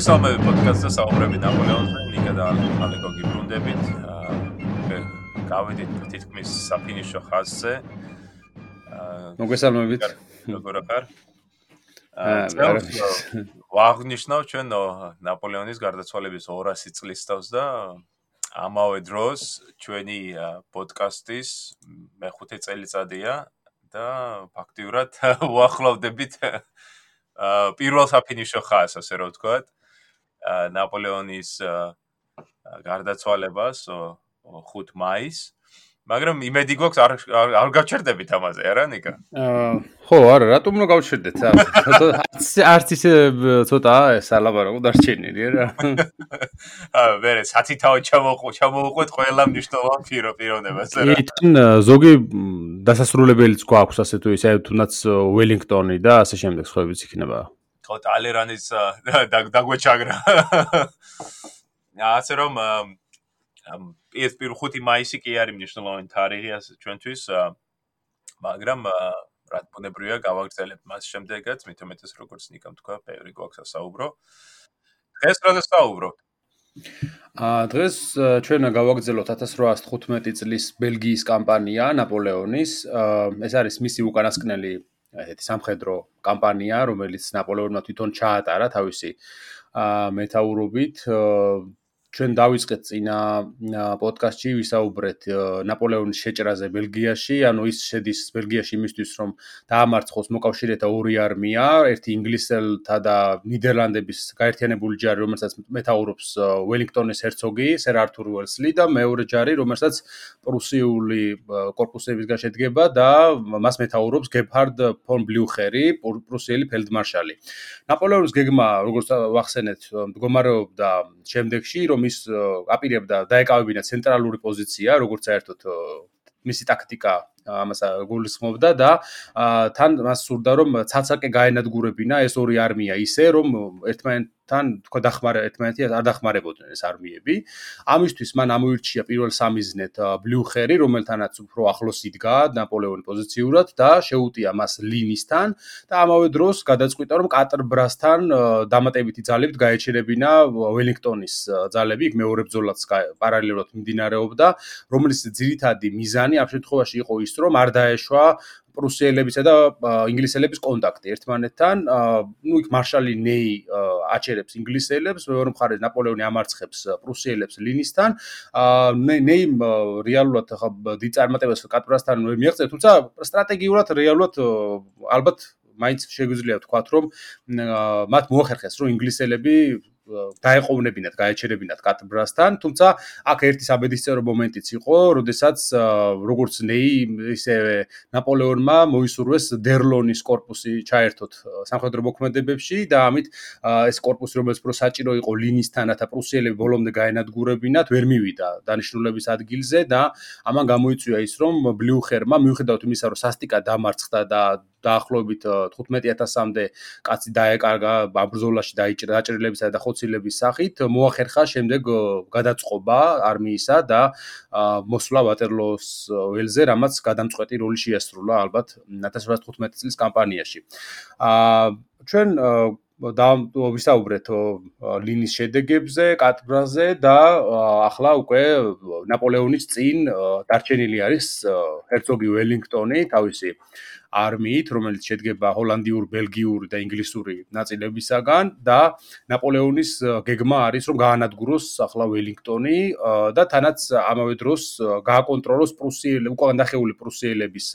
მოგესალმები პოდკასტზე საუბრები ნაპოლეონზე, ნიკა და ალეკო გიბრუნდებით. გავედით თითქმის საფინიშო ხაზზე. მოგესალმებით. როგორ ახარ? აა ვაღნიშნავ ჩვენ ნაპოლეონის გარდაცვალების 200 წლის თავს და ამავე დროს ჩვენი პოდკასტის მეხუთე წელიწადია და ფაქტიურად უახლოვდებით პირველ საფინიშო ხაზს, ასე რომ ვთქვათ. ნაპოლეონის გარდაცვალებას 5 მაისს მაგრამ იმედი გვაქვს არ არ გავჩერდებით ამაზე, არა ნიკა? აა ხო, არა, რატომ უნდა გავჩერდეთ? არც არც ისე ცოტა სალაბარო დარჩენილი რა. აა ვერე, სათი თავი ჩამოყო, ჩამოუყვეთ ყველა მნიშვნელოვან პირო პიროვნებას რა. იტან ზოგი დასასრულებელიც გვაქვს ასე თუ ისე თუნდაც უელინგტონი და ასე შემდეგ სხვაებიც იქნება. ხო, ტალერანის დაგვეჩაგრა. ასე რომ პირველ 5 მაისი კი არის მნიშვნელოვანი თარიღი ასე ჩვენთვის მაგრამ რა თქმა გავაგრძელებ მას შემდეგაც მით უმეტეს როგორც ნიკამ თქვა პერი გვაქვს ასაუბრო. დღეს რა დასაუბრო ა დღეს ჩვენ გავაგრძელოთ 1815 წლის ბელგიის კამპანია ნაპოლეონის. ეს არის მისი უკანასკნელი ესეთი სამხედრო კამპანია რომელიც ნაპოლეონმა თვითონ ჩაატარა თავისი ა მეტაურობით ჩვენ დავიწყეთ წინა პოდკასტში ვისაუბრეთ ნაპოლეონის შეჭრაზე ბელგიაში, ანუ ის შედის ბელგიაში იმისთვის, რომ დაამარცხოს მოკავშირეთა ორი არმია, ერთი ინგლისელთა და ნიდერლანდების გაერთიანებული ჯარი, რომელსაც მეთაურობს ველინგტონის ჰერცოგი სერ ართურ უელსლი და მეორე ჯარი, რომელსაც პრუსიული корпуსებისგან შედგება და მას მეთაურობს გებჰარდ ფონ ბლუხერი, პრუსიელი ფელდმარშალი. ნაპოლეონის გეგმა, როგორც ახსენეთ, მდგომარეობდა შემდეგში, რომ ის აპირებდა დაეკავებინა ცენტრალური პოზიცია, როგორც საერთოდ მისი ტაქტიკა ამას გულისხმობდა და თან მას სურდა რომ ცაცაკე გაენადგურებინა ეს ორი არმია ისე რომ ერთმანეთ თან თქო დახმარა ერთმანეთი არ დახმარებოდნენ ეს არმიები. ამისთვის მან ამოირჩია პირველ სამიზნეთ ბლიუხერი, რომელთანაც უფრო ახლოს იდგა ნაპოლეონი პოზიციურად და შეუტია მას ლინისთან და ამავე დროს გადაწყვიტა რომ კატრბრასთან დამატებითი ძალებით გაეჩერებინა ველინგტონის ძალები, იქ მეორე ბრძოლაც პარალელურად მიმდინარეობდა, რომლის ძირითადი მიზანი ამ შემთხვევაში იყო ის, რომ არ დაეშვა პრუსიელებისა და ინგლისელების კონტაქტი ერთმანეთთან. ნუ იქ მარშალი ნეი აჩერებს ინგლისელებს, მეორე მხარეს ნაპოლეონი ამარცხებს პრუსიელებს ლინისთან. ნეი რეალურად ხა დიდ წარმატებას კატრასთან მიაღწევს, თუმცა სტრატეგიულად რეალურად ალბათ მაინც შეგვიძლია ვთქვათ, რომ მათ მოახერხეს, რომ ინგლისელები დაეყოვნებინათ, გაეჩერებინათ კატბრასთან, თუმცა აქ ერთი საბედისწერო მომენტიც იყო, როდესაც როგორც ნეი ისე ნაპოლეონმა მოისურვეს დერლონის корпуსი ჩაერთოთ სამხედრო მოქმედებებში და ამით ეს корпуსი რომელიც პრო საჭირო იყო ლინისთანათა პრუსიელები ბოლომდე გაენადგურებინათ, ვერ მივიდა დანიშნულების ადგილზე და ამან გამოიწვია ის რომ ბლიუხერმა მიუხედავად იმისა რომ სასტიკა დამარცხდა და დაახლოებით 15000-მდე კაცი დაეკარგა აბრძოლაში დაჭრილებისა და ხოცილების სახით, მოახერხა შემდეგ გადაწყობა არმიისა და მოსვლა ვატერლოოს ველზე, რამაც გადამწყვეტი როლი შეასრულა ალბათ 1915 წლის კამპანიაში. აა ჩვენ და ვისაუბრეთ ლინის შედეგებზე, კატბრანზე და ახლა უკვე ნაპოლეონის წინ დარჩენილი არის ჰერცოგი ველინგტონი თავისი არმიით, რომელიც შედგება ჰოლანდიურ, ბელგიურ და ინგლისური ნაწილებისაგან და ნაპოლეონის გეგმა არის, რომ გაანადგუროს ახლა ველინგტონი და თანაც ამავე დროს გააკონტროლოს პრუსიელი, უკან დახეული პრუსიელების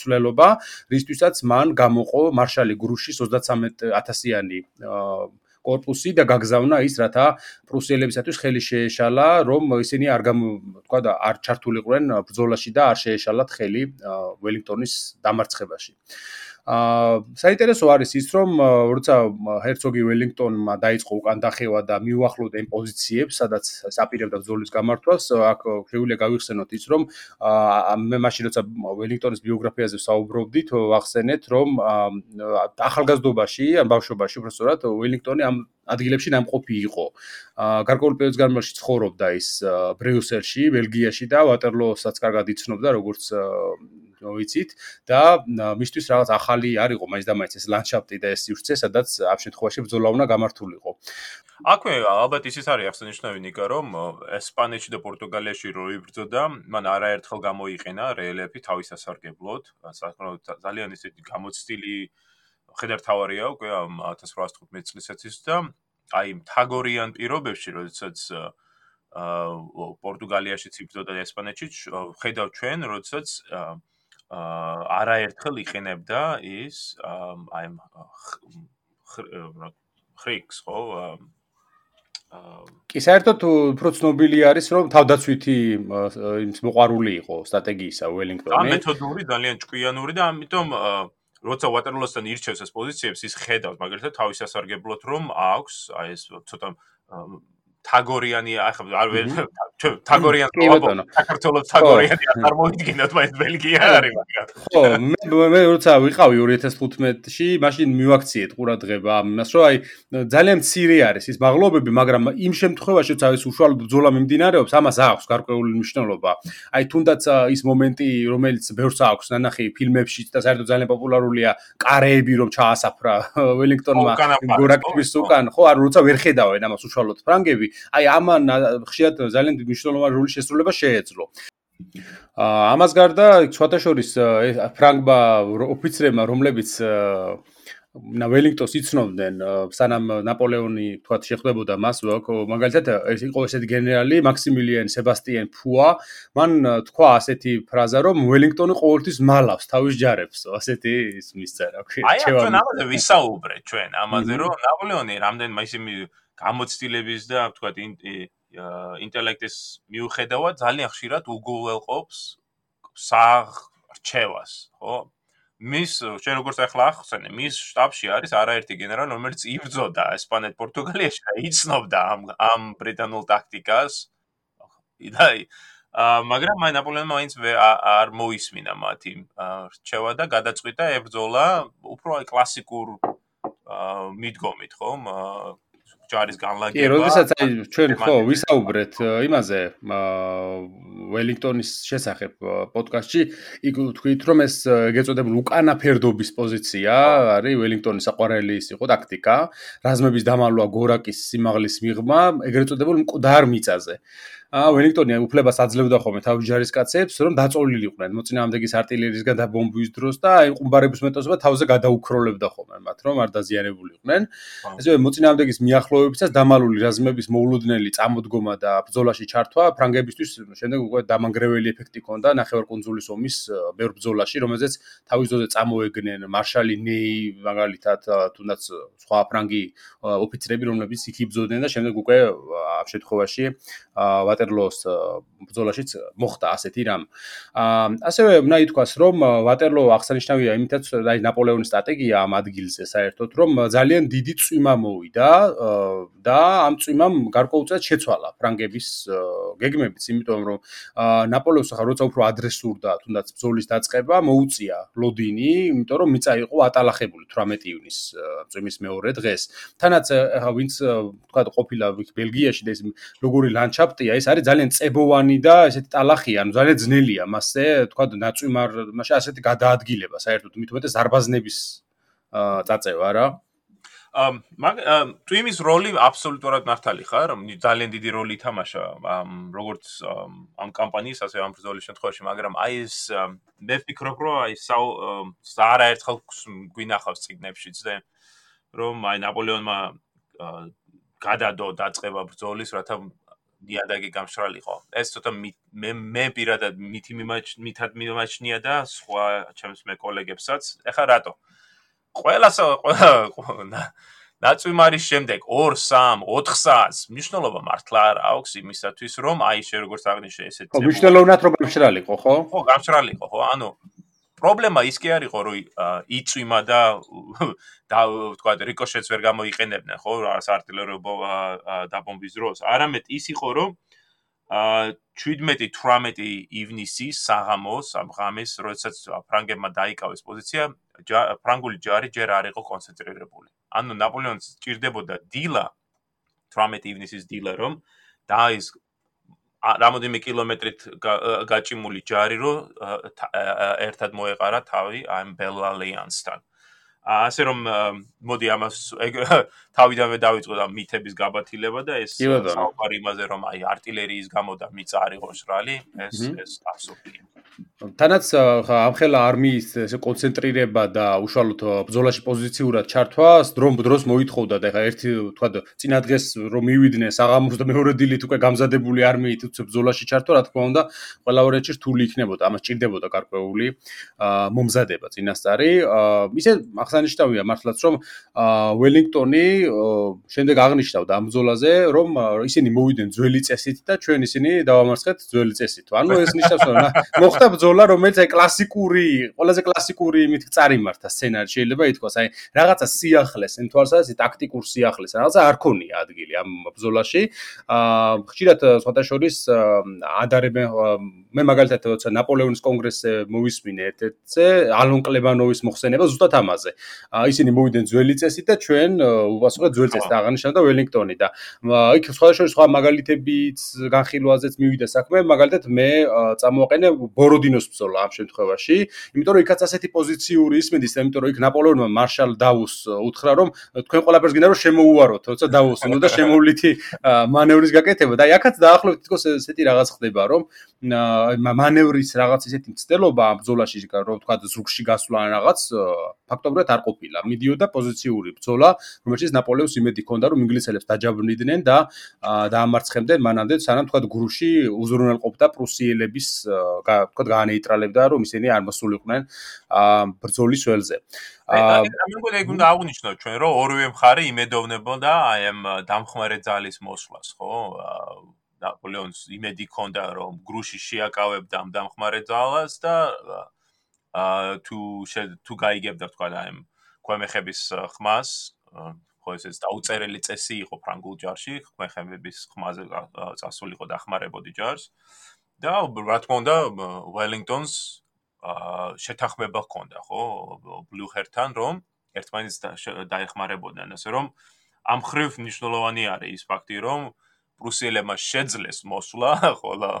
სვლელობა, რისთვისაც მან გამოყო მარშალი გრუშის 33000-იანი корпуსი და გაგზავნა ის, რათა პრუსიელებისათვის ხელი შეეშალა, რომ ისინი არ თქვა და არ ჩართულიყვნენ ბრძოლაში და არ შეეშალათ ხელი ველინგტონის დამარცხებაში. აა საინტერესო არის ის, რომ როცა ჰერცოგი ველინგტონმა დაიწყო უკან დახევა და მიუახლოვდა იმ პოზიციებს, სადაც აპირებდა ბრძოლის გამართვას, აქ შეუძლია გავიხსენოთ ის, რომ მე მაშინ როცა ველინგტონის ბიოგრაფიაზე ვსაუბრობდით, ახსენეთ, რომ ახალგაზრდობაში, ან ბავშვობაში უბრალოდ ველინგტონი ამ ადგილებში ნამყოფი იყო. აა გარკვეული პერიოდის განმავლობაში ცხოვრობდა ის ბრიუსელში, ბელგიაში და ვატერლოსაც კარგად იცნობდა როგორც ვიცით და მისთვის რაღაც ახალი არ იყო მაინც და მაინც ეს ლანდშაფტი და ეს სივრცე, სადაც ამ შემთხვევაში ბრძოლა უნდა გამართულიყო. აქვე ალბათ ისიც არის აღსანიშნავი ნიკა რომ ესპანეთში და პორტუგალიაში რო იბრძოდა მან არაერთხელ გამოიყენა რელიეფი თავის ასარგებლოდ საკმაოდ ძალიან ისეთი გამოცდილი ხედართავარია უკვე 1815 წლისაცის და აი თაგორიან პირობებში როდესაც აა პორტუგალიაშიც იბრძოდა ესპანეთში ხედავ ჩვენ როდესაც აა არაერთხელ იყენებდა ის აი ხრიქს ხო კი საერთოდ უფრო ცნობილი არის რომ თავდაცვითი იმის მოყარული იყო სტრატეგიისა უელინგტონი. და მეთოდური ძალიან ჭკვიანური და ამიტომ როცა ვატერლოსთან ირჩევს ეს პოზიციებს ის ხედავს მაგალითად თავის ასარგებლოდ რომ აქვს აი ეს ცოტა თაგორიანი ახლა არ ვერ თაგორიანი საქართველოს თაგორიანი არ მოიდგინოთ მაინც ბელგია არის მაგრამ ხო მე მე როცა ვიყავი 2015-ში მაშინ მივაქციეთ ყურადღება ამას რომ აი ძალიან მცირე არის ის ბაღლობები მაგრამ იმ შემთხვევაში როცა ეს უშუალოდ ბრძოლა მიმდინარეობს ამას აქვს გარკვეული მნიშვნელობა. აი თუნდაც ის მომენტი რომელიც ბევრს აქვს ნანახი ფილმებში და საერთოდ ძალიან პოპულარულია კარეები რომ ჩაასაფრა ველინგტონმა გორაკების უკან ხო არ როცა ვერ ხედავენ ამას უშუალოდ ფრანგები აი ამან ხშირად ძალიან მნიშვნელოვანი როლი შესრულება შეეძლო. აა ამას გარდა შოთაშორის ფრანგბა ოფიცრებმა რომლებიც на ველინგტონს იცნობდნენ სანამ ნაპოლეონი თქვათ შეხვდებოდა მას მაგალითად ეს იყო ესეთი გენერალი მაქსიმილიან სებასტიენ ფუა. მან თქვა ასეთი ფრაზა რომ ველინგტონი ყოველთვის მალავს თავის ჯარებს. ასეთი ის მისწერა ქვია აი ჩვენ ამაზე ვისაუბრეთ ჩვენ ამაზე რომ ნაპოლეონი რამდენმა ისინი გამოცდილების და თქვა ინტელექტის მიუხედავად ძალიან ხშირად უგულელყოფს საღ რჩევას, ხო? მის ჩვენ როგორც ახლა ახსენე, მის штаბში არის არაერთი გენერალი, რომელიც იბრძოდა ესპანეთ-პორტუგალიაში და იცნობდა ამ ამ ბრიტანულ ტაქტიკას. და მაგრამ მაი ნაპოლეონმა მაინც არ მოისმინა მათი რჩევა და გადაწყვიტა ებრძოლა უფრო კლასიკურ მიდგომით, ხომ? ჯარის განლაგება. კი, როდესაც აი ჩვენ ხო ვისაუბრეთ იმაზე ველინგტონის შესახებ პოდკასტში, იქ თქვით რომ ეს ეგეწოდებული უკანა ფერდობის პოზიცია არის ველინგტონის საყვარელი ის იყო ტაქტიკა, რაზმების დამალვა გორაკის სიმაღლის მიღმა, ეგრეთ წოდებულ მკვდარ მიწაზე. ველინგტონი უფლებას აძლევდა ხოლმე თავის ჯარისკაცებს, რომ დაწოლილიყვნენ მოწინააღმდეგის артиლერიისგან და ბომბვის დროს და აი ყუმბარების მეტოსობა თავზე გადაუქროლებდა ხოლმე მათ, რომ არ დაზიანებულიყვნენ. ესე მოწინააღმდეგის მიახლოებისას დამალული რაზმების მოულოდნელი წამოდგომა და ბრძოლაში ჩართვა ფრანგებისთვის შემდეგ უკვე დამანგრეველი ეფექტი ჰქონდა ნახევარკუნძულის ომის ბევრ ბრძოლაში, რომელზეც თავის ძოზე წამოეგნენ მარშალი ნეი მაგალითად, თუნდაც სხვა ფრანგი ოფიცრები, რომლებიც იქ იბრძოდნენ და შემდეგ უკვე ამ შემთხვევაში აა ვატერლოს ბრძოლაშიც მოხდა ასეთი რამ. აა ასევე უნდა ითქვას, რომ ვატერლო აღსანიშნავია იმითაც, აი ნაპოლეონის სტრატეგია ამ ადგილზე საერთოდ, რომ ძალიან დიდი წვიმა მოვიდა და ამ წვიმამ გარკვეულწილად შეცვალა ფრანგების გეგმებიც, იმიტომ რომ ნაპოლეონს ახლა როცა უფრო ადრესურდა თუნდაც ბრძოლის დაწყება, მოუწია ლოდინი, იმიტომ რომ მიწა იყო ატალახებული 18 ივნის წვიმის მეორე დღეს. თანაც ახლა ვინც თქვა ყოფილა ბელგიაში და ეს როგორი ლანდშაფტია, ეს არის ძალიან წებოვანი და ესეთი ტალახია, ანუ ძალიან ძნელია მასზე, თქვა ნაწვიმარ, მასე ასეთი გადაადგილება საერთოდ უმეტეს ზარბაზნების წაწევა რა. ამ მაგ ტვიმის როლი აბსოლუტურად მართალი ხარ, ძალიან დიდი როლი ითამაშა ამ როგორც ამ კამპანიის, ასე ამ ბრძოლის შემთხვევაში, მაგრამ აი ეს მე ვფიქრობ, რომ აი საარა ერთხელ გვინახავს ციგნებშიც და რომ აი ნაპოლეონმა გადადო დაწყება ბრძოლის, რათა ნიადაგი გამშრალიყო. ეს ცოტა მე მე პირადად მითი მითად მიმაჩნია და სხვა ჩემს მე კოლეგებსაც. ეხლა რატო? ყველას ყველა ნაცვიმარის შემდეგ 2, 3, 4 საათს მნიშვნელობა მართლა არ აქვს იმისათვის, რომ აი შე როგორც აღნიშნე ესეთ ხო, მნიშვნელოვნად რომ გამშრალიყო, ხო? ხო, გამშრალიყო, ხო? ანუ პრობლემა ის კი არისო, რომ იწვიმა და და ვთქვა რიკოშეტს ვერ გამოიყენებდნენ, ხო, რას артиლერიო დაბომბვის დროს. არამედ ის იყო, რომ აა 17-18 ივნისი საღამოს ამ ღამეს, როდესაც ფრანგებმა დაიკავეს პოზიცია, ფრანგული ჯარი ჯერ არ იყო კონცენტრირებული. ანუ ნაპოლეონს ჭირდებოდა დილა 18 ივნისის დილა, რომ დაის რამოდენიმე კილომეტრით გაჭიმული ჯარი რო ერთად მოეყარა თავი ამ ბელალიანსთან. ასე რომ მოდი ამას თავიდანვე დავიწყოთ ამ მითების გაბათილება და ეს საუბარი იმაზე რომ აი артиლერიის გამო და მიწა არ იყო შრალი ეს ეს აბსურდია. თანაც ამხელა არმიის ესე კონცენტრირება და უშუალოდ ბრძოლაში პოზიციურად ჩართვა დრომ დროს მოითხოვდა და ეხა ერთი თქვა წინა დღეს რომ მივიდნენ საღამოს და მეორე დილით უკვე გამზადებული არმიით უცებ ბრძოლაში ჩართვა რა თქმა უნდა ყველა ვერეჩი რთული იქნებოდა ამას ჭირდებოდა გარკვეული მომზადება წინასწარი ისე ახსენ აღსანიშნავია მართლაც რომ ველინგტონი შემდეგ აღნიშნავდა ამ ბრძოლაზე რომ ისინი მოვიდნენ ძველი წესით და ჩვენ ისინი დავამარცხეთ ძველი წესით ანუ ეს ნიშნავს რომ მოხდა ბრძოლა, რომელიც აი კლასიკური, ყველაზე კლასიკური იმით წარიმართა სცენარი შეიძლება ითქვას, აი რაღაცა სიახლეს, იმ თვალსაზრისით ტაქტიკურ სიახლეს, რაღაცა არ ქონია ადგილი ამ ბრძოლაში. აა ხშირად სხვათა შორის ადარებენ მე მაგალითად როცა ნაპოლეონის კონგრესზე მოვისმინე ერთ-ერთზე, ალონ კლებანოვის მოხსენება ზუსტად ამაზე. ისინი მოვიდნენ ძველი წესით და ჩვენ უპასუხეთ ძველი წესით აღნიშნა და ველინგტონი და იქ შორის სხვა მაგალითებიც განხილვაზეც მივიდა საქმე, მაგალითად მე წამოვაყენე ბორო ბოროდინოს ბრძოლა ამ შემთხვევაში, იმიტომ რომ იქაც ასეთი პოზიციური ისმენდის, იმიტომ რომ იქ ნაპოლეონმა მარშალ დაუს უთხრა რომ თქვენ ყველაფერს გინდა რომ შემოუაროთ, როცა დაუს უნდა და შემოვლითი მანევრის გაკეთება და აქაც დაახლოებით თქოს ესეთი რაღაც ხდება, რომ მანევრის რაღაც ისეთი მცდელობა ამ ბრძოლაში რომ თქვა ზრუგში გასვლა ან რაღაც ფაქტობრივად არ ყოფილა. მიდიოდა პოზიციური ბრძოლა, რომელშიც ნაპოლეონს იმედი ჰქონდა რომ ინგლისელებს დაჯაბრნიდნენ და დაამარცხებდნენ მანამდე, სანამ თქვა გრუში უზრუნველყოფდა პრუსიელების თქვა გაანეიტრალებდა რომ ისინი არ მოსულიყვნენ ბრძოლის ველზე. აა მე მგონი ეგ უნდა აღვნიშნო ჩვენ რომ ორივე მხარე იმედოვნებოდა აი ამ დამხმარე ძალის მოსვლას, ხო? ნაპოლეონს იმედი ჰქონდა რომ გრუში შეაკავებდა ამ დამხმარე ძალას და თუ თუ გაიგებდა თქვა აი ამ ქვემეხების ხმას ხო ეს ეს დაუწერელი წესი იყო ფრანგულ ჯარში, ქვემეხების ხმაზე წასულიყო დახმარებოდი ჯარს. და რა თქმა უნდა ველინგტონს შეთანხმება ჰქონდა ხო ბლუჰერთან რომ ერთმანეთს დაეხმარებოდნენ ასე რომ ამ ხრივ ნიშნულოვანი არის ის ფაქტი რომ პრუსიელებმა შეძლეს მოსვლა ხოლო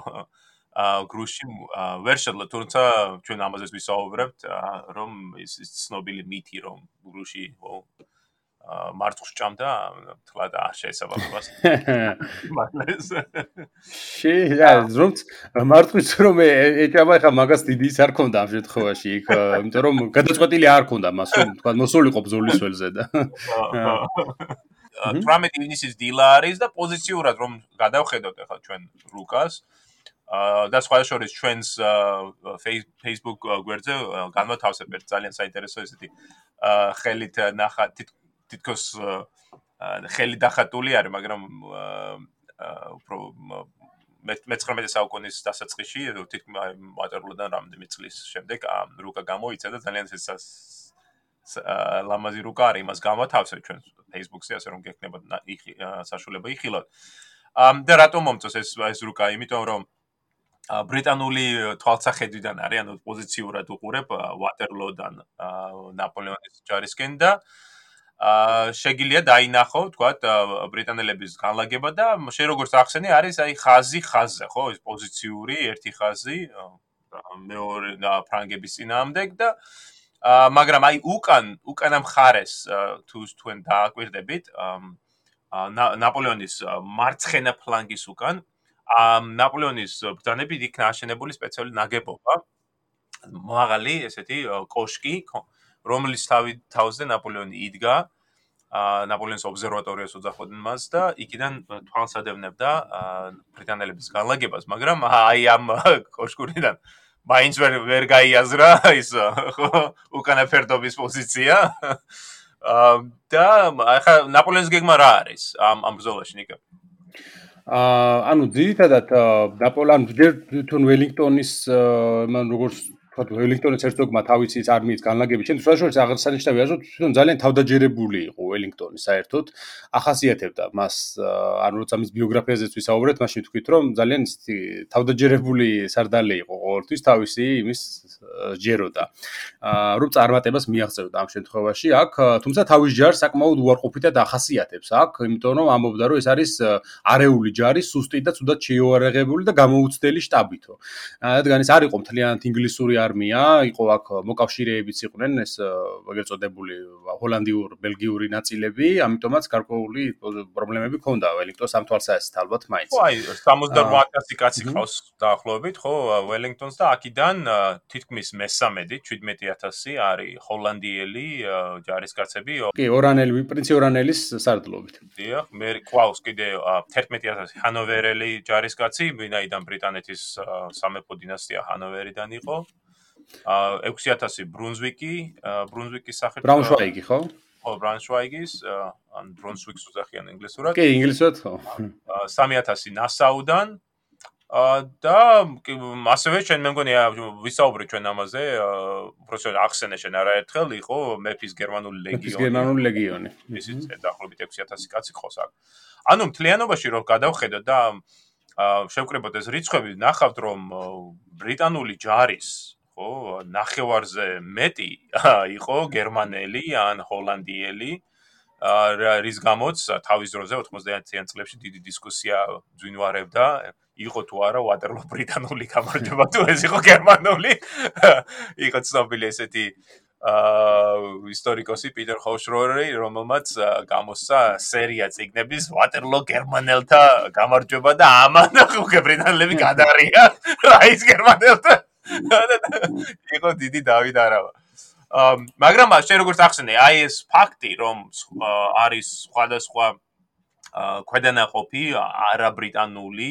გრუში ვერ შეძლო თუმცა ჩვენ ამაზე ვისაუბრებთ რომ ის ცნობილი მითი რომ გრუში ხო მარცხს ჭამდა თლა და შეესაბამებას. მაგლეს შე რა რომ მარცხს რომ ეჭამა ხა მაგას დიდი ის არ ქონდა ამ შემთხვევაში იქ იმიტომ რომ გადაწყვეტილი არ ქონდა მას რომ თქვა მოსულიყო ბზოლის ველზე და. 18 ივნისის დილა არის და პოზიციურად რომ გადავხედოთ ახლა ჩვენ რუკას და სხვა შორის ჩვენს Facebook გვერდზე განმათავსებთ ძალიან საინტერესო ესეთი ხელით ნახა თითქოს ხელი დახატული არის, მაგრამ უფრო მე-19 საუკუნის დასაწყისში თითქმის მატერლოდან რამდენი წლის შემდეგ რუკა გამოიცა და ძალიან ეს ლამაზი რუკა არის, იმას გამათავსებ ჩვენ Facebook-ზე, ასე რომ გექნება საშუალება იხილოთ. ამ და რატომ მომწონს ეს ეს რუკა? იმიტომ რომ ბრიტანული თვალსაჩინოდან არის, ანუ პოზიციურად უყურებ ვატერლოდან ნაპოლეონის ჯარისკენ და აა შეგიძლია დაინახო, თქვათ, ბრიტანელების განლაგება და შე როგორც ახსენე, არის აი ხაზი ხაზზე, ხო, ეს პოზიციური ერთი ხაზი მეორე და ფრანგების წინააღმდეგ და აა მაგრამ აი უკან, უკანა მხარეს თუ თქვენ დააკვირდებით, აა ნაპოლეონის მარცხენა ფლანგის უკან, ნაპოლეონის ბრძანებით იქნა აშენებული სპეციალური ნაგებობა. მაღალი ესეთი კოშკი, ხო, რომლის თავი თავზე ნაპოლეონი იდგა ა ნაპოლეონის ობსერვატორიას უძახოდნენ მას და იქიდან თვალსადევნებდა ბრიტანელების განლაგებას, მაგრამ აი ამ კოშკურიდან მაინც ვერ ვერ გაიაზრა ის უკანა ფერდობის პოზიცია. და ახლა ნაპოლეონის გეგმა რა არის ამ ამ ბრძოლაში ნიკა? აა ანუ ძირითადად ნაპოლეონ ჯერ თვითონ ველინგტონის მან როგორც თქო ველინგტონის ერცოგმა თავისი არმიის განლაგების შემდეგ შესაძლოა აღსანიშნავია რომ თვითონ ძალიან თავდაჯერებული იყო ველინგტონი საერთოდ. ახასიათებდა მას ანუ როცა მის ბიოგრაფიაზეც ვისაუბრეთ მაშინ თქვით რომ ძალიან თავდაჯერებული სარდალი იყო ყოველთვის თავისი იმის ჯეროდა. რომ წარმატებას მიაღწევდა ამ შემთხვევაში. აქ თუმცა თავის ჯარს საკმაოდ უარყოფითად ახასიათებს აქ იმიტომ რომ ამბობდა რომ ეს არის არეული ჯარი სუსტი და თუდად შეიარაღებული და გამოუცდელი შტაბითო. რადგან ეს არ იყო მთლიანად ინგლისური არმია, იყო აქ მოკავშირეებიც იყვნენ ეს ეგრეთ წოდებული ჰოლანდიურ-ბელგიური ნაწილები, ამიტომაც გარკვეული პრობლემები ჰქონდა ველინგტონს ამ თვალსაზრისით ალბათ მაინც. ხო, აი 78000 კაცი ყავს დაახლოებით, ხო, ველინგტონს და აქედან თითქმის მე-13 17000 არის ჰოლანდიელი ჯარისკაცები. კი, ორანელი, პრინცი ორანელის სარდლობით. დიახ, მე ყავს კიდე 11000 ჰანოვერელი ჯარისკაცი, ვინაიდან ბრიტანეთის სამეფო დინასტია ჰანოვერიდან იყო. აა 6000 ბრუნზვიკი, ბრუნზვიკის სახით ბრაუნშვაიგი, ხო? ხო, ბრაუნშვაიგის, ან ბრუნსვიკს უძახიან ინგლისურად. კი, ინგლისურად ხო. 3000 ნასაუდან და ასევე ჩვენ მე მგონი ვისაუბრეთ ჩვენ ამაზე, უბრალოდ ახსენე შენ არაერთხელ იყო მეფის გერმანული ლეგიონი. მეფის გერმანული ლეგიონი. ისიც დაახლოებით 6000 კაცი ხოს აქ. ანუ მთლიანობაში რო გადავხედოთ და შევკრებოთ ეს რიცხვები, ნახავთ რომ ბრიტანული ჯარის ხო, ნახევარზე მეტი იყო გერმანელი ან ჰოლანდიელი. რის გამოც თავის დროზე 90-იან წლებში დიდი დისკუსია ძვინვარებდა იყო თუ არა ვატერლო ბრიტანული გამარჯვება თუ ეს იყო გერმანული. იყო ცნობილი ესეთი აა ისტორიკოსი პიტერ ჰოშროერი, რომელმაც გამოსცა სერია ციგნების ვატერლო გერმანელთა გამარჯვება და ამან უკვე ბრიტანელები გადარია. რა ის გერმანელთა იყო დიდი დავით არავა. აა მაგრამ შენ როგორც ახსენე, აი ეს ფაქტი, რომ არის სხვადასხვა აა ქვედანაყოფი არაბრიტანული,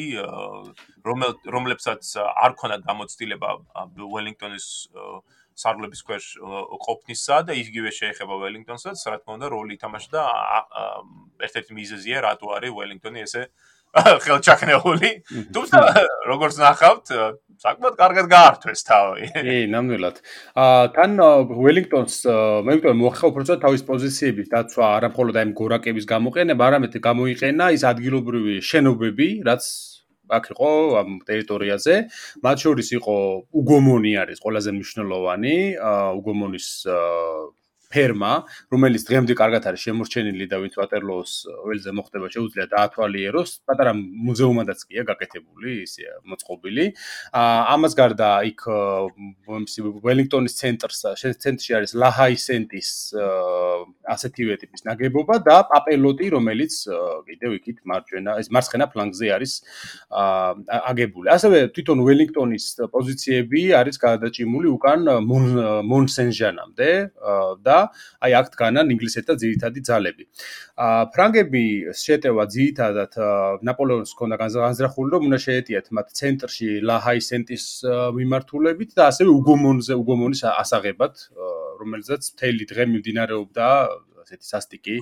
რომლებსაც არ ქონდა გამოცდილება ველინგტონის სარლების ქვეშ ყოფნისა და იგივე შეეხება ველინგტონსაც, რა თქმა უნდა, როლი ითამაშა და ერთ-ერთი მიზეზია რატო არის ველინგტონი ესე ხელჩაქნეული. თუმცა როგორც ნახავთ, საკმაოდ კარგად გაართვეს თავი. კი, ნამდვილად. აა თან ველინგტონს მე ვიტყვი მოხდა უბრალოდ თავის პოზიციების დაცვა არა მხოლოდ აი გორაკების გამოყენება, არამედ გამოიყენა ის ადგილობრივი შენობები, რაც აქ იყო ამ ტერიტორიაზე. მათ შორის იყო უგომონი არის ყველაზე მნიშვნელოვანი, უგომონის ფერმა, რომელიც დღემდე კარგად არის შემორჩენილი და ვინც ვატერლოოს ველზე მოხდება, შეუძლია დაათვალიეროს, პატარა მუზეუმადაც კია გაკეთებული, ისე მოწყობილი. აა ამას გარდა იქ ველინგტონის ცენტრს, ცენტრში არის ლაჰაისენტის ასეთივე ტიპის ნაგებობა და პაპელოტი, რომელიც კიდევ იქით მარჯვენა, ეს მარცხენა ფლანგზე არის აა აგებული. ასევე თვითონ ველინგტონის პოზიციები არის გადაჭიმული უკან მონსენჟანამდე და და აი აქ დგანან ინგლისეთა ძირითადი ძალები. აა ფრანგები შეტევა ძირითადად ნაპოლეონის ქონდა განზრახული რომ უნდა შეეტიათ მათ ცენტრში ლაჰაისენტის მიმართულებით და ასევე უგომონზე უგომონის ასაღებად რომელზეც მთელი დღე მიმდინარეობდა ასეთი სასტიკი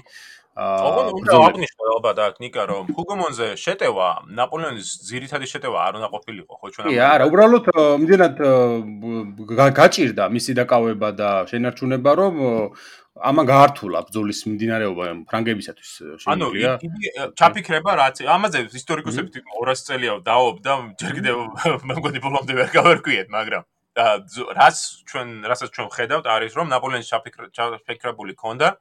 აა უნდა აღნიშნო ალბათ აქ ნიკა რომ ჰუგომონზე შეტევა ნაპოლეონის ძირითადი შეტევა არ უნდა ყოფილიყო ხო ჩვენ კი არა უბრალოდ იმდენად გაჭირდა მისი დაკავება და შენარჩუნება რომ ამან გაართულა ბრძოლის მიმდინარეობა ფრანგებისათვის შემიძლია ანუ ჩაფიქრება რაც ამაზე ისტორიკოსები თვითონ 200 წელია დაობ და ჯერ კიდევ მე მგონი ბოლომდე ვერ გავერკვიეთ მაგრამ რაც ჩვენ რასაც ჩვენ ხედავთ არის რომ ნაპოლეონის ჩაფიქრებული ქონდა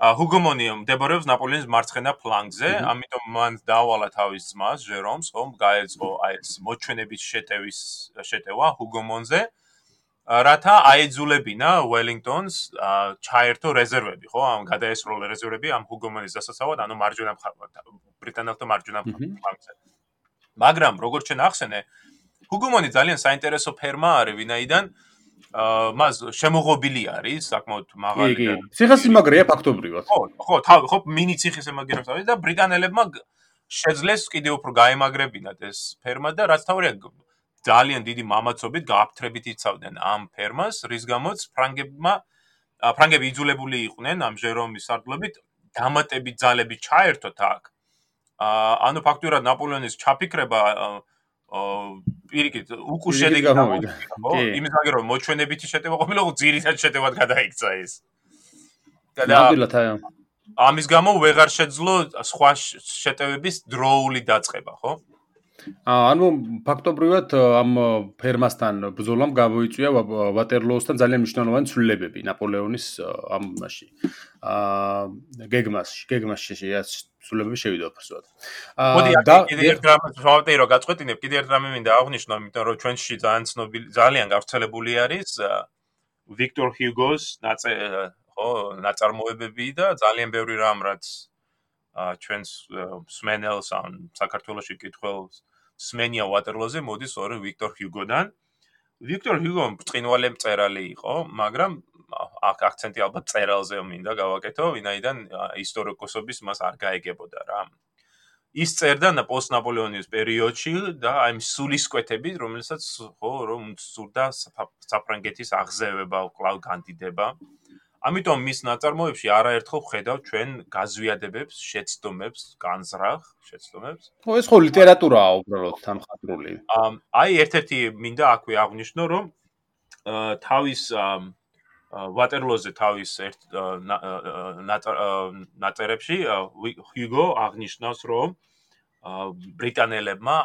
ჰუგომონი მდებარეობს ნაპოლეონის მარცხენა ფლანგზე, ამიტომ მან დაავალა თავის ძმას ჟერომს, რომ გაეწყო აი ეს მოჩვენების შეტევის შეტევა ჰუგომონზე. რათა აეძულებინა ველინგტონს ჩაერთო რეზერვები, ხო? ამ გადაესროლა რეზერვები ამ ჰუგომონის დასაცავად, ანუ მარჯვენა ბრიტანელთა მარჯვენა ფლანგზე. მაგრამ როგორც ჩვენ ახსენე, ჰუგომონი ძალიან საინტერესო ფერმა არის, ვინაიდან აა მას შემოღობილი არის საკმაოდ მაღალი და ციხესიმაგრეა ფაქტობრივად. ხო, ხო, თავი, ხო, მინი ციხესიმაგრეა თავი და ბრიტანელებმა შეძლეს კიდევ უფრო გაემაგრებინათ ეს ფერმა და რაც თავია ძალიან დიდი მამაცობით გააფთრებით იცავდნენ ამ ფერმას, რის გამოც ფრანგებმა ფრანგები იძულებული იყვნენ ამ ჟერომის სარდლობით დამატებით ძალები ჩაერთოთ აქ. აა ანუ ფაქტურად ნაპოლეონის ჩაფიქრება აა პირიქით უკუ შედეგი გამოვიდა. ხო? იმის მაგერ რომ მოჩვენებითი შეტევა ყოფილა ხო ძირითად შეტევად გადაიქცა ეს. და ნამდვილად აი ამის გამო ვეღარ შეძლო სხვა შეტევების დროული დაწყება ხო? ანუ ფაქტობრივად ამ ფერმასთან ბრძოლამ გამოიწვია ვატერლოოსთან ძალიან მნიშვნელოვანი ცვლილებები ნაპოლეონის ამ მასში. აა გეგმასში, გეგმასში სულებები შევიდა უფრო. აა და კიდე ერთ რამეს ვავტე რომ გაწყვეტინებ, კიდე ერთ რამე მინდა აღვნიშნო, იმიტომ რომ ჩვენში ძალიან ცნობილი, ძალიან გავრცელებული არის ვიქტორ ჰიუგოს ნაწე ხო, ნაწარმოებები და ძალიან ბევრი რამ რაც აა ჩვენს სმენელს ან საქართველოსი კითხველს სმენია ვატერლოზე მოდის ორი ვიქტორ ჰიუგოდან. ვიქტორ ჰიუგო ბრწყინვალე მწერალი იყო, მაგრამ აქ აქცენტი ალბათ წერალზე მინდა გავაკეთო, ვინაიდან ისტორიკოსობის მას არ გაეგებოდა რა. ის წერდა პოსტნაპოლეონის პერიოდში და აი სულისკვეთები, რომელსაც ხო რომ სურდა საფრანგეთის აღზევება, კლავ განდიდება. ამიტომ მის ნაწარმოებში არაერთხელ ხედავ ჩვენ გაზვიადებებს, შეცდომებს, განზრახ შეცდომებს. ხო, ეს ხო ლიტერატურაა უბრალოდ თანხმდრული. აი ერთ-ერთი მინდა აქვე აღნიშნო, რომ თავის ვატერლოზე თავის ერთ ნაწერებში ჰიუგო აღნიშნავს, რომ ბრიტანელებმა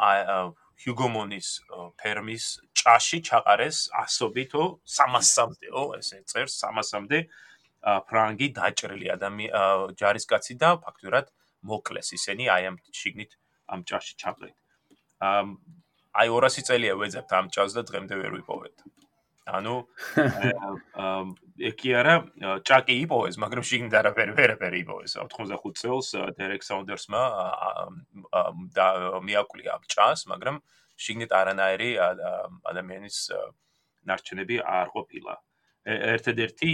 ჰიუგომონის ფერმის ჭაში ჩაყარეს ასობითო 300-მდეო, ესე წერს 300-მდე ფრანგი დაჭრილი ადამიანი ჯარისკაცი და ფაქტურად მოკლეს ისინი აი ამ შიგნით ამ ჭაში ჩაყრით. აი 200 წელია ვეძებთ ამ ჭას და დღემდე ვერ ვიპოვეთ. ანუ ეკი არა ჭაკი იპოვეს, მაგრამ შიგნით არაფერი ვერაფერი იპოვეს. 85 წელს დერეკ საუნდერსმა და მიაკვლია ჭას, მაგრამ შიგნით არანაირი ადამიანის ნარჩენები არ ყოფილა. ერთ-ერთი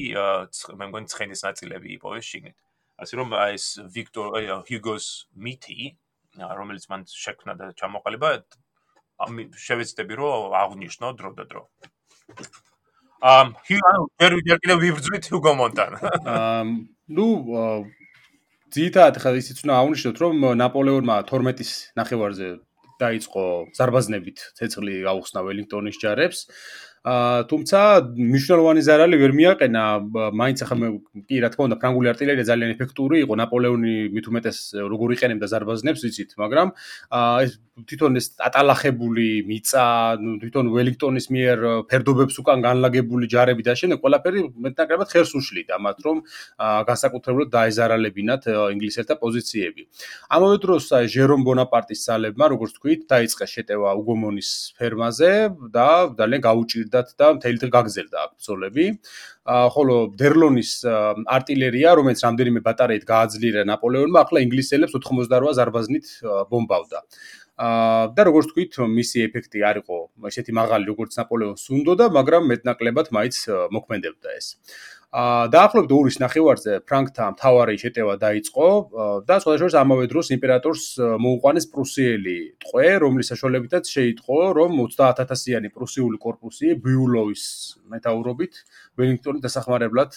მე მგონი ცხენის ნაწილები იპოვეს შიგნით. ასე რომ ეს ვიქტორ ჰიუგოს მითი, რომელიც მან შექმნა და ჩამოყალიბა, შევეცდები რომ აღნიშნო დრო და დრო. ამ ჰიუ ჯერ ჯერ კიდე ვიბრძვით ჰუგო მონტან. ამ ნუ ძირითადად ხა ისიც უნდა აღვნიშნოთ რომ ნაპოლეონმა 12-ის ნახევარზე დაიწყო ზარბაზნებით ცეცხლი გაუხსნა ველინგტონის ჯარებს. აა თუმცა მნიშვნელოვანი ზარალი ვერ მიაყენა. მაინც ახლა მე კი რა თქმა უნდა ფრანგული артиლერია ძალიან ეფექტური იყო ნაპოლეონი მით უმეტეს როგორ იყენებდა ზარბაზნებს ვიცით მაგრამ ეს თვითონ ეს ატალახებული მიწა თვითონ ველინგტონის მიერ ფერდობებს უკან განლაგებული ჯარები და შემდეგ ყველაფერი მეტნაკლებად ხერს უშლიდა მათ რომ განსაკუთრებულად დაეზარალებინათ ინგლისელთა პოზიციები. ამავე დროს აი ჟერომ ბონაპარტის ძალებმა როგორც თქვით დაიწყეს შეტევა უგომონის ფერმაზე და ძალიან გაუჭირდა გადავდივდათ და მთელი დღე გაგზელდა აქ ბრძოლები. ხოლო დერლონის артиლერია, რომელიც რამდენიმე ბატარეით გააძლიერა ნაპოლეონმა, ახლა ინგლისელებს 98 ზარბაზნით ბომბავდა. და როგორც თქვით, მისი ეფექტი არ იყო ესეთი მაღალი, როგორც ნაპოლეონს უნდა და, მაგრამ მეტნაკლებად მაიც მოქმედებდა ეს. აა დაახლოებით ორის ნახევარზე ფრანკთა მთავარი შეტევა დაიწყო და სხვადასხვა ამავე დროს იმპერატორს მოუყვანეს პრუსიელი ტყვე, რომლის საშუალებითაც შეიტყო, რომ 30000-იანი პრუსიული კორპუსი ბიულოვის მეტაურობით ველინგტონის დასახმარებლად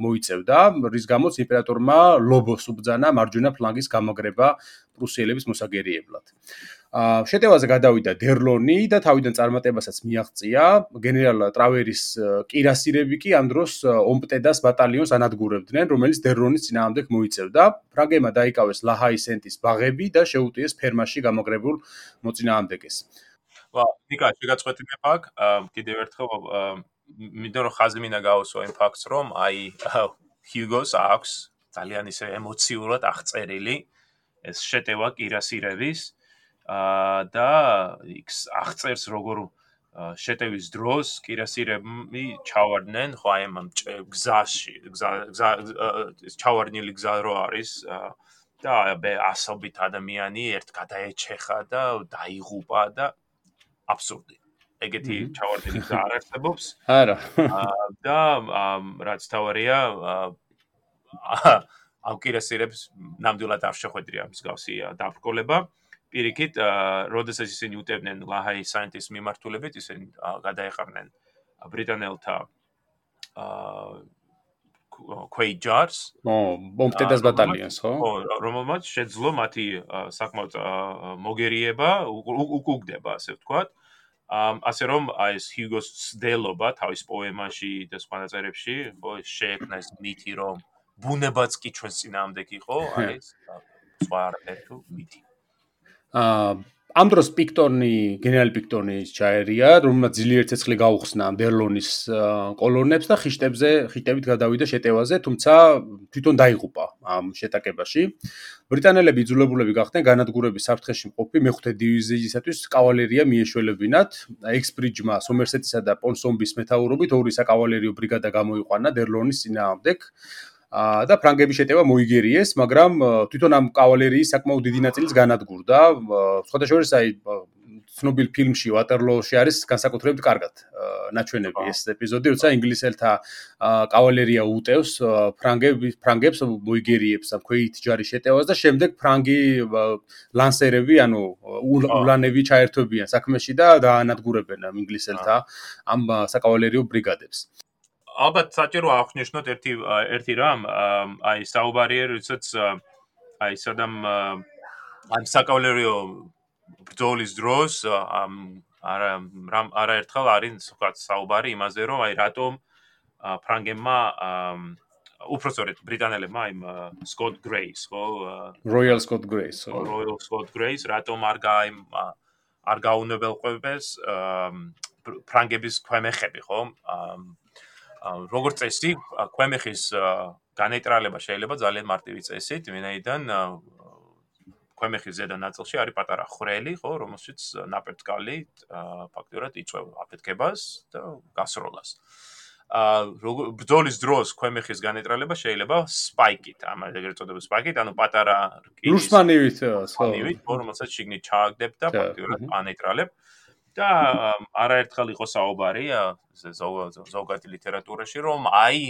მოიწევდა, რის გამოც იმპერატორმა ლობოს უბძანა მარჯვენა ფლანგის გამაგრება პრუსიელების მოსაგერიებლად. შეტევაზე გადავიდა დერლონი და თავიდან წარმატებასაც მიაღწია. გენერალ ტრავერის კირასირები კი ამ დროს ომპტედას ბატალიონს ანადგურებდნენ რომელიც დერლონის ძინაამდე მოიწევდა ფრანგებმა დაიკავეს ლაჰაისენტის ბაღები და შეუტიეს ფერმაში გამაგრებულ მოწინააღმდეგეს. ვა ნიკა შეგაწყვეტინებ აქ კიდევ ერთხელ მინდა რომ ხაზი მინდა გავუსვა იმ ფაქტს რომ აი ჰიუგოს აქვს ძალიან ისე ემოციურად აღწერილი ეს შეტევა კირასირების და იქ აღწერს როგორ შეტევის დროს კირასირები ჩავარდნენ ხო აი ამ გზაში გზა ჩავარდნილი გზა რო არის და ბე ასობით ადამიანი ერთ გადაეჩეხა და დაიღუპა და აბსურდი. ეგეთი ჩავარდნილი გზა არ არსებობს. არა. და რაც თავარია ამ კირასირებს ნამდვილად არ შეხვედრია მსგავსი დაბრკოლება პირიქით, როდესაც ისინი უტევდნენ ლაჰაი საინტის მიმართულებით, ისინი გადაეყარნენ ბრიტანელთა აა კვეიჯარს. ო, ბომბტედას ბატალიონს, ხო? ხო, რომელმაც შეძლო მათი საკმაოდ მოგერიება, უკუგდება, ასე ვთქვათ. ამ ასე რომ აი ეს ჰიუგოს დელობა თავის პოემაში და სხვა ნაწერებში, ხო, შეექმნა ეს მითი, რომ ბუნებაც კი ჩვენს წინააღმდეგ იყო, აი ეს სხვა არაფერი თუ მითი. აა ამ დროს პიქტონი, გენერალი პიქტონი ჩაერია, რომელმაც ძლიერ ცეცხლი გაუხსნა დერლონის კოლონებს და ხიშტებზე, ხიშტებით გადავიდა შეტევაზე, თუმცა თვითონ დაიღუპა ამ შეტაკებაში. ბრიტანელები იძულებულები გახდნენ განადგურების საფრთხეში მყოფი მეხუთე დივიზიისათვის კავალერია მიეშველებინათ. ექსბრიჯმა სომერსეტისა და პონსომბის მეთაურობით ორი საკავალერიო ბრიგადა გამოიყვანა დერლონის წინააღმდეგ. და ფრანგების შეტევა მოიგერიეს, მაგრამ თვითონ ამ კავალერიის საკმაოდ დიდი ნაწილიც განადგურდა. სხვადასხვა აი ცნობილ ფილმში ვატერლოუში არის განსაკუთრებით კარგად ნაჩვენები ეს ეპიზოდი, როცა ინგლისელთა კავალერია უტევს ფრანგების ფრანგებს მოიგერიებს ამ ქვეით ჯარის შეტევას და შემდეგ ფრანგი ლანსერები, ანუ ულანები ჩაერთვებიან საქმეში და დაანადგურებენ ინგლისელთა ამ საკავალერიო ბრიგადებს. ალბათ საჭირო აღნიშნოთ ერთი ერთი რამ, აი საუბარია როდესაც აი სადამ ამ საკავლერო ბრძოლის დროს ამ არა რამ არაერთხელ არის საუბარი იმაზე, რომ აი რატომ ფრანგებმა უпроსორეთ ბრიტანელებმა იმ სკოტ გრეის, ხო? როიალ სკოტ გრეის. როიალ სკოტ გრეის რატომ არ გაიმ არ გაუნებელყვეს ფრანგების ქვემეხები, ხო? როგორც წესი, ქვემეხის განეიტრალება შეიძლება ძალიან მარტივი წესით, ვინაიდან ქვემეხის ზედა ნაწილში არის პატარა ხრელი, ხო, რომელშიც ნაპერტკალი ფაქტურად იწვევ აფეთქებას და გასროლას. აა ბრძოლის დროს ქვემეხის განეიტრალება შეიძლება სპაიკით, ამ ეგრეთ წოდებული სპაიკით, ანუ პატარა რკინის ლუსმანივით, ხო, რომელსაც შიგნით ჩააგდებ და ფაქტურად ანეიტრალებ. და არაერთხელ იყო საუბარი ზოგადი ლიტერატურაში რომ აი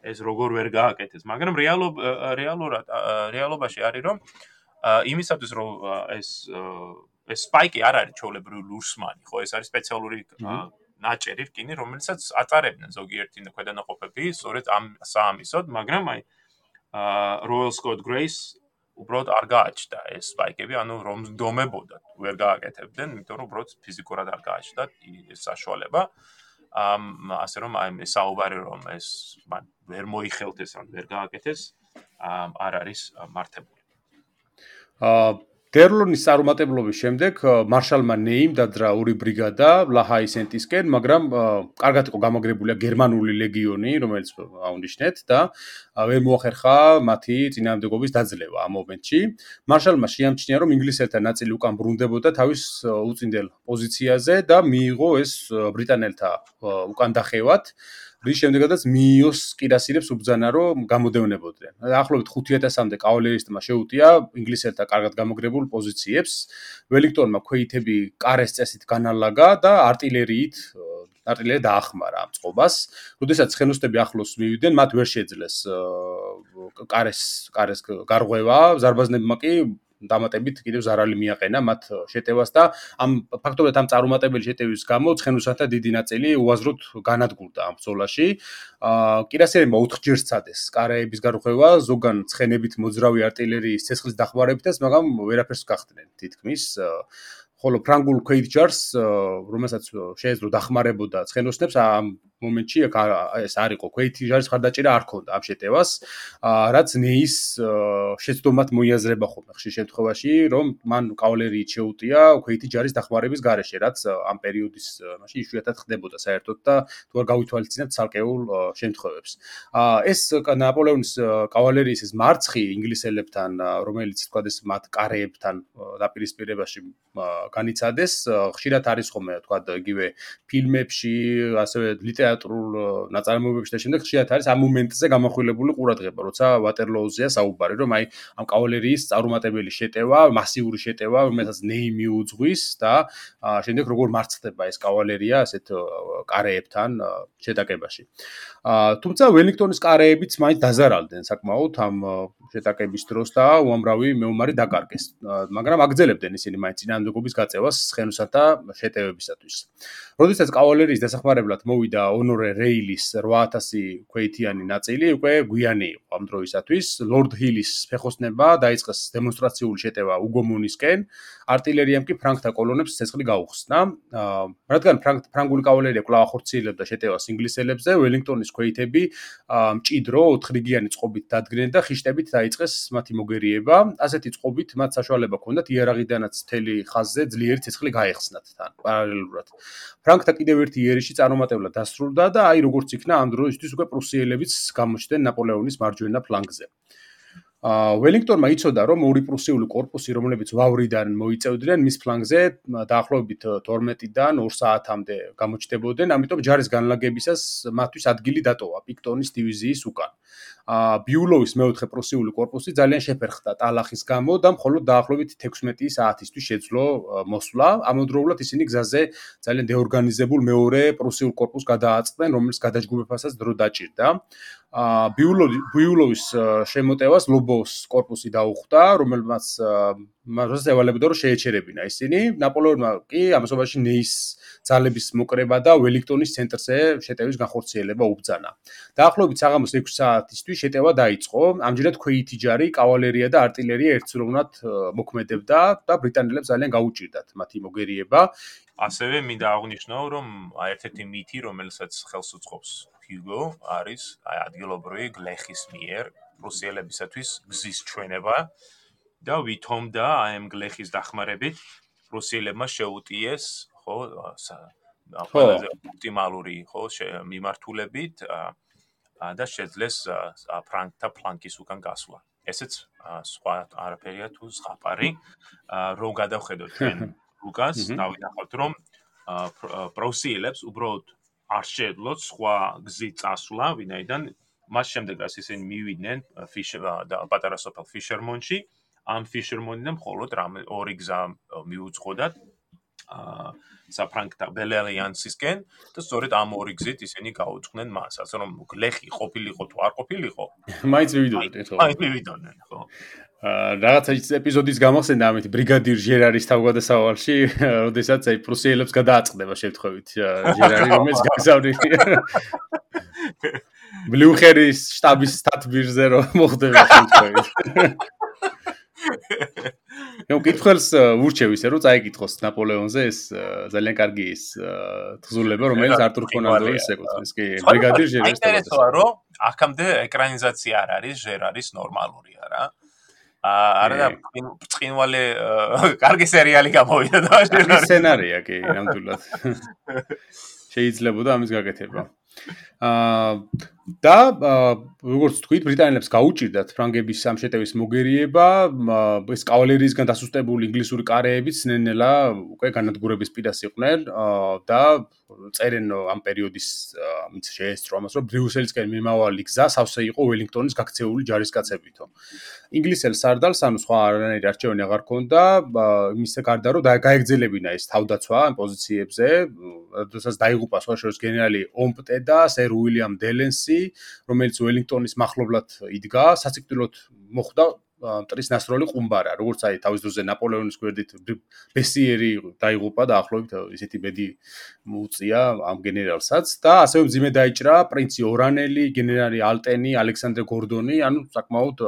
ეს როგორ ვერ გააკეთეს. მაგრამ რეალობ რეალურად რეალობაში არის რომ იმისათვის რომ ეს ეს სპაიკი არ არის ჩოლებრივი ლურსმანი ხო? ეს არის სპეციალური ნაჭერი რკინი რომელსაც აწარებდნენ ზოგიერთი ქვედანაყოფები სწორედ ამ საამისოდ მაგრამ აი როიალ სკოტ გრეის უბრალოდ არ გააჩნდა ეს სპაიკები, ანუ რომ დომებოდა, ვერ გააკეთებდნენ, იმიტომ რომ უბრალოდ ფიზიკურად არ გააჩნდა ეს საშუალება. ამ ასე რომ აი საუბარი რომ ეს მან ვერ მოიხელთეს ან ვერ გააკეთეს, არ არის მართებული. აა დერლონის წარუმატებლობის შემდეგ მარშალმა ნეიმ დაძრა ორი ბრიგადა ლაჰაისენტისკენ, მაგრამ კარგად იყო გამაგრებული გერმანული ლეგიონი, რომელიც აუნიშნეთ და ვერ მოახერხა მათი წინააღმდეგობის დაძლევა ამ მომენტში. მარშალმა შეამჩნია, რომ ინგლისელთა ნაწილი უკან ბრუნდებოდა თავის უწინდელ პოზიციაზე და მიიღო ეს ბრიტანელთა უკან დახევათ. რის შემდეგადაც მიოს კირასირებს უბძანა რომ გამოდევნებოდნენ. ახლობით 5000-მდე კავალერისტმა შეუტია ინგლისელთა კარგად გამოგრებულ პოზიციებს. ველინგტონმა ქვეითები კარეს წესით განალაგა და артиლერიით არტილერია დაახმარა ამ წყობას. როდესაც ხენოსნები ახლოს მივიდნენ, მათ ვერ შეძლეს კარეს კარეს გარღვევა, ზარბაზნებმა კი დამატებით კიდევ ზარალი მიაყენა მათ შეტევას და ამ ფაქტობრივად ამ წარუმატებელი შეტევის გამო ცხენოსანთა დიდი ნაწილი უაზროდ განადგურდა ამ ბრძოლაში. აა კირასიერებმა 4 ჯერ სცადეს კარაების გარღვევა, ზოგან ცხენებით მოძრავი არტილერიის ცეცხლის დახმარებითაც, მაგრამ ვერაფერს გახდნენ თითქმის. ხოლო ფრანგულ ქვეითჯარს, რომელსაც შეეძლო დახმარებოდა ცხენოსნებს ამ მომენტში ეს არ იყო. ქვეითი ჟარის ხარდაჭერა არ ქონდა ამ შეტევას რაც ნეის შეცდომად მოიაზრება ხოლმე ხშირ შემთხვევაში რომ მან კავალერიით შეუტია ქვეითი ჟარის დახმარების გარეშე რაც ამ პერიოდის მაშინ იშვიათად ხდებოდა საერთოდ და თუ არ გავითვალისწინებთ ცალკეულ შემთხვევებს. ეს ნაპოლეონის კავალერიის ეს მარცხი ინგლისელებთან რომელიც თქვა ეს მათ კარეებთან დაპირისპირებაში განიცადეს ხშირად არის ხოლმე თქვა იგივე ფილმებში ასევე ლიტერატურაში თეატრულ ნაწარმოებებში და შემდეგ ხშირად არის ამ მომენტზე გამახვილებული ყურადღება, როცა ვატერლოუზეა საუბარი, რომ აი ამ კავალერიის წარუმატებელი შეტევა, მასიური შეტევა, რომელსაც ნეიმი უძღვის და შემდეგ როგორ მარცხდება ეს კავალერია ასეთ კარეებთან შეტაკებაში. თუმცა ველინგტონის კარეებიც მაინც დაზარალდნენ საკმაოდ ამ შეტაკების დროს და უამრავი მეომარი დაკარგეს. მაგრამ აგძელებდნენ ისინი მაინც წინამდებობის გაწევას ცხენოსათა შეტევებისათვის. როდესაც კავალერიის დასახმარებლად მოვიდა honore rail-ის 8000 ქვეითიანი ნაწილი უკვე გვიანი იყო ამ დროისათვის. lord hill-ის ფეხოსნება დაიწყეს დემონსტრაციული შეტევა უგომონისკენ, артиლერიამ კი ფრანკთა კოლონებს ცეცხლი გაუხსნა. რადგან ფრანგული კავალერია კვლავ ახორციელებდა შეტევას ინგლისელებზე, ველინგტონის ქვეითები მჭიდრო ოთხრიგიანი წყობით დადგნენ და ხიშტებით დაიწყეს მათი მოგერიება. ასეთი წყობით მათ საშუალება ჰქონდათ იერაღიდანაც მთელი ხაზზე ძლიერი ცეცხლი გაეხსნათ თან პარალელურად. ფრანკთა კიდევ ერთი იერიში წარუმატებლად დასრულდა დასრულდა და აი როგორც იქნა ამ დროისთვის უკვე პრუსიელებიც გამოჩნდნენ ნაპოლეონის მარჯვენა ფლანგზე. აა ველინგტონმა იცოდა, რომ ორი პრუსიული корпуსი, რომლებიც ვავრიდან მოიწევდნენ მის ფლანგზე, დაახლოებით 12-დან 2 საათამდე გამოჩნდებოდნენ, ამიტომ ჯარის განლაგებისას მათთვის ადგილი დატოვა პიქტონის დივიზიის უკან. ბიულოვის მეოთხე პრუსიული корпуსი ძალიან შეფერხდა ტალახის გამო და მხოლოდ დაახლოებით 16-ის 10-ისთვის შეძლო მოსვლა. ამავდროულად ისინი გზაზე ძალიან დეორგანიზებულ მეორე პრუსიულ корпуს გადააწყდნენ, რომლის გადაჯგუფებასაც დრო დაჭირდა. ბიულოვის შემოტევას ლობოს корпуსი დაუხვდა, რომელმაც მას ევალებოდა რომ შეეჩერებინა ისინი. ნაპოლეონმა კი ამასობაში ნეის ძალების მოკრება და ველიქტონის ცენტრზე შეტევის განხორციელება უბრძანა. დაახლოებით საღამოს 6 საათისთვის შეტევა დაიწყო. ამჯერად ქვეითი ჯარი, კავალერია და артиლერია ერთდროულად მოქმედებდა და ბრიტანელებს ძალიან გაუჭირდათ მათი მოგერიება. ასევე მინდა აღვნიშნო, რომ ერთ-ერთი მითი, რომელსაც ხელს უწყობს ჰიუგო, არის აი ადგილობრივი გლეხის მიერ რუსიელებისათვის გზის ჩვენება. და ვითომ და აი ამ გლეხის დახმარებით პრუსიელებმა შეუტიეს ხო ყველაზე ოპტიმალური ხო მიმართულებით და შეძლეს ფრანკთა ფლანკის უკან გასვლა. ესეც სხვა არაფერია თუ ზღაპარი რომ გადავხედოთ ჩვენ ლუკას დავინახავთ რომ პრუსიელებს უბრალოდ არ შეძლოთ სხვა გზით წასვლა, ვინაიდან მას შემდეგ რაც ისინი მივიდნენ ფიშერ და პატარა სოფელ ფიშერმონში, ამ ფიშერმონიდან მხოლოდ რამე ორი გზა მიუძღო და აა საფრანკთა ბელალიანსისკენ და სწორედ ამ ორი გზით ისინი გაუძღვნენ მას, ასე რომ ლეხი ყოფილიყო თუ არ ყოფილიყო, მაინც მივიდოდნენ ხო? მაინც მივიდოდნენ, ხო. აა რაღაცა ეპიზოდის გამახსენდა ამით ბრიგადირ ჟერარის თავგადასავალში, როდესაც აი პრუსიელებს გადააწყდება შემთხვევით ჟერარი, რომელიც გაგზავნილია ბლუხერის штаბის სტატბირზე რომ მოხდება შემთხვევით. ნუ კითხველს ურჩევ ისე რომ წაიკითხოს ნაპოლეონზე ეს ძალიან კარგი ის თხზულება რომელიც არტურ კონანდოის ეკუთვნის კი ბრიგადირ ჟერარის ინტერესოა რომ აქამდე ეკრანიზაცია არ არის ჟერარის ნორმალურია რა არა? და წინვალე კარგი სერიალი გამოვიდა და ჟერარი სცენარია კი ნამდვილად შეიძლებოდა ამის გაკეთება აა და როგორც თქვით, ბრიტანელებს გაუჭირდათ ფრანგების სამშეტევის მოგერიება, ეს კავალერიისგან დასუსტებული ინგლისური კარეებიც ნენელა უკვე განადგურების პირას იყვნენ და წერენ ამ პერიოდის მით შეესწრო ამას, რომ ბრიუსელისკენ მიმავალი გზა სავსე იყო ველინგტონის გაქცეული ჯარისკაცებითო. ინგლისელ სარდალს ანუ სხვა არანაირი არჩევანი აღარ ქონდა, იმისა გარდა რომ გაეგზელებინა ეს თავდაცვა ამ პოზიციებზე, როდესაც დაიღუპა სხვა შორის გენერალი ომპტე და სერ უილიამ დელენსი რომელიც ველინგტონის מחლობლად იდგა, საციკტილოდ მოხვდა მტრის ნასროლი ყუმბარა, როგორც აი თავის დროზე ნაპოლეონის გვერდით ბესიერი დაიღუპა და ახლობით ისეთი ბედი მოუწია ამ გენერალსაც და ასევე მძიმე დაიჭრა პრინცი ორანელი, გენერალი ალტენი, ალექსანდრე გორდონი, ანუ საკმაოდ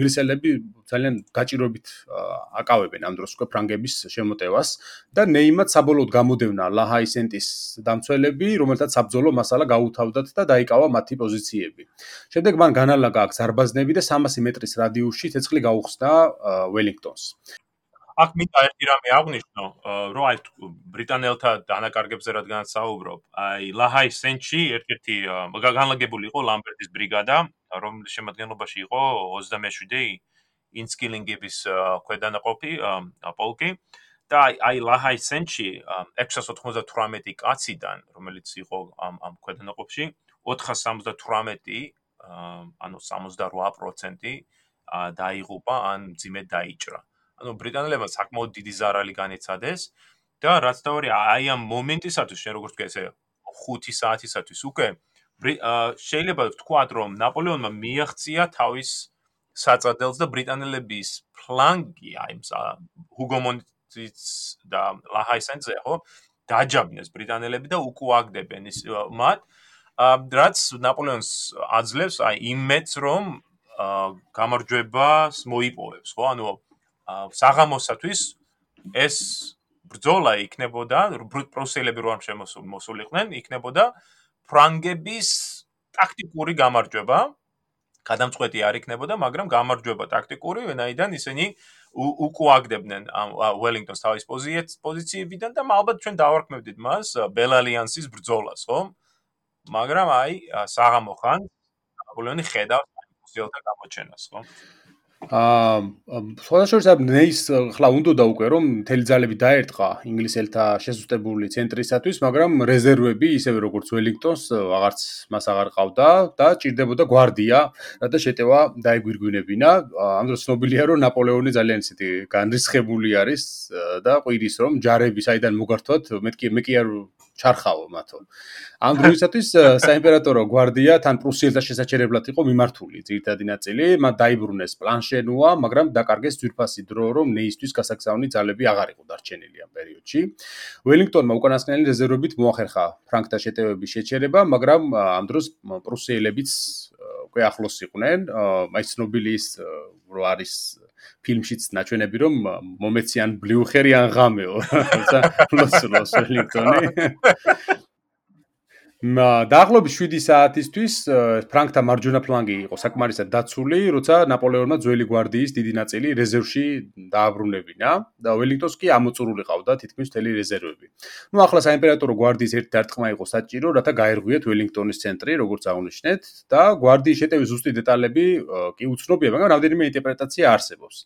ინგლისელები ძალიან გაჭირობით აკავებენ ამ დროს უკვე ფრანგების შემოტევას და ნეიმად საბოლოოდ გამოდევნა ლაჰაისენტის დამცველები, რომელთაც საბძოლო მასალა გაუთავდათ და დაიკავა მათი პოზიციები. შემდეგ მან განალაგა აქ ზარბაზნები და 300 მეტრის რადიუსში ცეცხლი გაუხსნა ველინგტონს. აქ მინდა ერთი რამე აღნიშნო, რომ აი ბრიტანელთა დანაკარგებზე რადგან საუბრობ, აი ლაჰაისენტში ერთ-ერთი განლაგებული იყო ლამბერტის ბრიგადა, რომლის შემადგენლობაში იყო 27 ინსკილინგების ქვედანაყოფი პოლკი და აი ლაჰაისენჩი 698 კაციდან რომელიც იყო ამ ამ ქვედანაყოფში 478 ანუ 68% დაიღუპა ან ძიმედ დაიჭრა. ანუ ბრიტანელებმა საკმაოდ დიდი ზარალი განეცადეს და რაც თავი აი ამ მომენტისათვის შენ როგორც ესე 5 საათისათვის უკვე შეიძლება ვთქვათ რომ ნაპოლეონმა მიაღწია თავის საწადელს და ბრიტანელების ფლანგი აი ჰუგომონტის და ლაჰაისენზე ხო დაჯაბნეს ბრიტანელები და უკუაგდებენ ის მათ რაც ნაპოლეონს აძლევს აი იმეც რომ გამარჯვებას მოიპოვებს, ხო? ანუ საღამოსათვის ეს ბრძოლა იქნებოდა პრუსიელები რომ შემოსულიყვნენ, იქნებოდა ფრანგების ტაქტიკური გამარჯვება. გადამწყვეტი არ იქნებოდა, მაგრამ გამარჯვება ტაქტიკური, ვენაიდან ისინი უკუაგდებდნენ ამ უელინგტონს თავის პოზიციებიდან და ალბათ ჩვენ დავარქმევდით მას ბელალიანსის ბრძოლას, ხო? მაგრამ აი საღამო ხან ნაპოლეონი ხედავს პრუსიელთა გამოჩენას, ხო? აა სხვადასხვა ნეის ხლა უნდა უკვე რომ მთელი ძალები დაერტყა ინგლისელთა შესუსტებული ცენტრისათვის, მაგრამ რეზერვები ისევე როგორც ველინგტონს აღარც მას აღარ ყავდა და ჭირდებოდა გვარდია, რათა შეტევა დაეგვირგვინებინა. ამ დროს ცნობილია რომ ნაპოლეონი ძალიან ისეთი განრისხებული არის და ყვირის რომ ჯარები საიდან მოგართვათ, მე კი მე კი არ ჩარხავო მათო. ამ დროისათვის საიმპერატორო გვარდია თან პრუსიელთა შესაჩერებლად იყო მიმართული ძირითადი ნაწილი, მათ დაიბრუნეს პლანშენუა, მაგრამ დაკარგეს ძვირფასი დრო, რომ ნეისთვის გასაგზავნი ძალები აღარ იყო დარჩენილი ამ პერიოდში. ველინგტონმა უკანასკნელი რეზერვებით მოახერხა ფრანკთა შეტევების შეჩერება, მაგრამ ამ დროს პრუსიელებიც უკვე ახლოს იყვნენ. აი ცნობილის რო არის ფილმშიც ნაჩვენები რომ მომეციან ბლიუხერი ან ღამეო. თუმცა ლოცლოს ველინგტონი დაახლოებით 7 საათისთვის ფრანკთა მარჯვენა ფლანგი იყო საკმარისად დაცული, როცა ნაპოლეონმა ძველი გვარდიის დიდი ნაწილი რეზერვში დააბრუნებინა და ველინგტონს კი ამოწურული ყავდა თითქმის მთელი რეზერვები. ნუ ახლა საიმპერატორო გვარდიის ერთ დარტყმა იყო საჭირო, რათა გაერღვიეთ ველინგტონის ცენტრი, როგორც აღნიშნეთ, და გვარდიის შეტევის ზუსტი დეტალები კი უცნობია, მაგრამ რამდენიმე ინტერპრეტაცია არსებობს.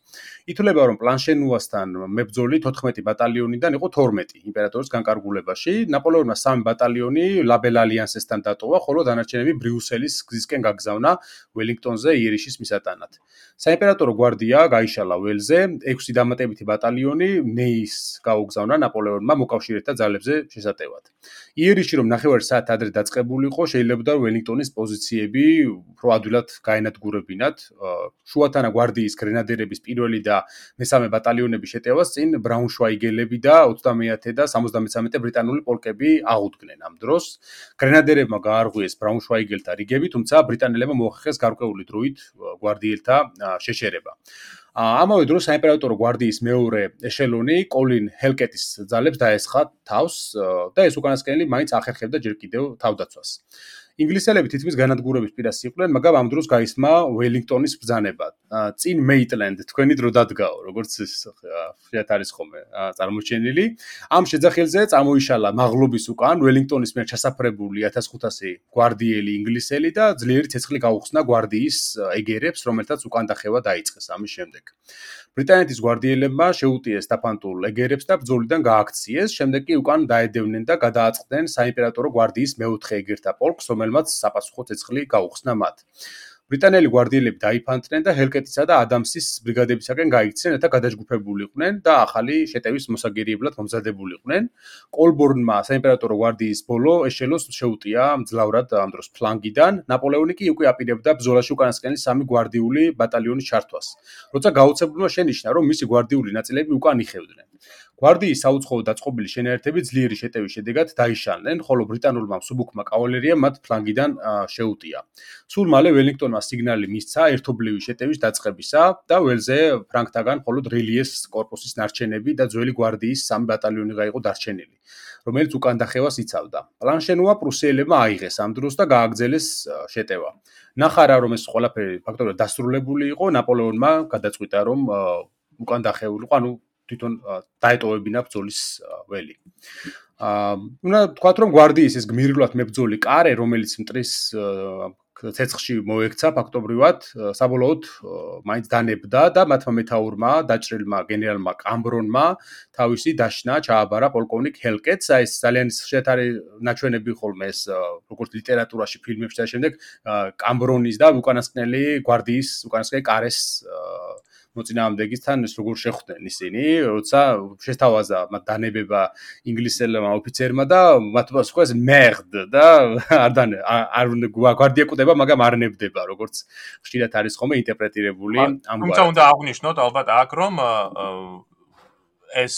ითვლება, რომ პლანშენუასთან მებრძოლი 14 ბატალიონიდან იყო 12 იმპერატორის განკარგულებაში. ნაპოლეონმა 3 ბატალიონი ლაბელა ალიანსესთან დატოვა, ხოლო დანარჩენები ბრიუსელის გზისკენ გაგზავნა ველინგტონზე იერიშის მისატანად. საიმპერატორო გვარდია გაიშალა ველზე, 6 დამატებითი ბატალიონი ნეის გაუგზავნა ნაპოლეონმა მოკავშირეთა ძალებზე შესატევად. იერიში რომ ნახევარი საათ ადრე დაწყებულიყო, შეიძლება ველინგტონის პოზიციები უფრო ადვილად გაენადგურებინათ. შუათანა გვარდიის გრენადერების პირველი და მესამე ბატალიონების შეტევას წინ ბრაუნშვაიგელები და 30-ე და 73-ე ბრიტანული პოლკები აღუდგნენ ამ დროს. გრენადერებმა გაარღვიეს ბრაუნშვაიგელთა რიგები, თუმცა ბრიტანელებმა მოახერხეს გარკვეული დროით გვარდიელთა შეშერება. ამავე დროს საიმპერატორო გვარდიის მეორე ეშელონი კოლინ ჰელკეტის ძალებს დაესხა თავს და ეს უკანასკნელი მაინც ახერხებდა ჯერ კიდევ თავდაცვას. ინგლისელები თითქმის განადგურების პირას იყვნენ, მაგრამ ამ დროს გაისმა ველინგტონის ბრძანება. წინ მეიტლენდ თქვენი დრო დადგაო, როგორც შეათ არის ხოლმე წარმოჩენილი. ამ შეძახილზე წამოიშალა მაღლობის უკან ველინგტონის მიერ ჩასაფრებული 1500 გვარდიელი ინგლისელი და ძლიერი ცეცხლი გაუხსნა გვარდიის ეგერებს, რომელთაც უკან დახევა დაიწყეს ამის შემდეგ. ბრიტანეთის გვარდიელებმა შეუტიეს დაფანტულ ეგერებს და ბრძოლიდან გააქციეს, შემდეგ კი უკან დაედევნენ და გადააწყდნენ საიმპერატორო გვარდიის მეოთხე ეგერთა პოლკს, რომელმაც საპასუხო ცეცხლი გაუხსნა მათ. ბრიტანელი გვარდიელები დაიფანტნენ და ჰელკეტისა და ადამსის ბრიგადებისაგან გაიქცნენ, რათა გადაჯგუფებულიყვნენ და ახალი შეტევის მოსაგერიებლად მომზადებულიყვნენ. კოლბორნმა საიმპერატორო გვარდიის ბოლო ეშელონს შეუტია მძლავრად ამ დროს ფლანგიდან. ნაპოლეონი კი უკვე აპირებდა ბრძოლაში უკანასკნელი სამი გვარდიული ბატალიონის ჩართვას. როცა გაუცებულმა შენიშნა, რომ მისი გვარდიული ნაწილები უკან იხევდნენ. გვარდიის საუცხოო დაწყობილი შენაერთები ძლიერი შეტევის შედეგად დაიშალინენ, ხოლო ბრიტანულმა მსუბუქმა კავალერიამ მათ ფლანგიდან შეუტია. სულ მალე ველინგტონმა სიგნალი მისცა ერთობლივი შეტევის დაწყებისა და ველზე ფრანკთაგან მხოლოდ რელიეს корпуსის ნარჩენები და ძველი გვარდიის სამი ბატალიონი გაიყო დარჩენილი, რომელიც უკან დახევას იცავდა. პლანშენუა პრუსიელებმა აიღეს ამ დროს და გააგრძელეს შეტევა. ნახარა რომ ეს ყველაფერი ფაქტორად დასრულებული იყო, ნაპოლეონმა გადაწყვიტა რომ უკან დახეულიყო, ანუ თვითონ დაეტოვებინა ბრძოლის ველი. აა უნდა თქვათ რომ გვარდიის ეს გმირულად მებრძოლი კარე, რომელიც მტრის ცეცხლში მოექცა ფაქტობრივად, საბოლოოდ მაინც დანებდა და მათმა მეტაურმა, დაჭრილმა გენერალმა კამბრონმა თავისი დაშნა ჩააბარა პოლკოვნიკ ჰელკეტს. აი ეს ძალიან შეთარი ნაჩვენები ხოლმე ეს როგორც ლიტერატურაში, ფილმებში და შემდეგ კამბრონის და უკანასკნელი გვარდიის უკანასკნელი კარეს მოწინააღმდეგისთან ეს როგორ შეხვდნენ ისინი, როცა შეთავაზა მათ დანებება ინგლისელებმა ოფიცერმა და მათ მოსკოვს მერდ და არ დან არ გვარდია კუდება, მაგრამ არ ნებდება, როგორც ხშირად არის ხოლმე ინტერპრეტირებული ამ გვარდია. თუმცა უნდა აღვნიშნოთ ალბათ აქ რომ ეს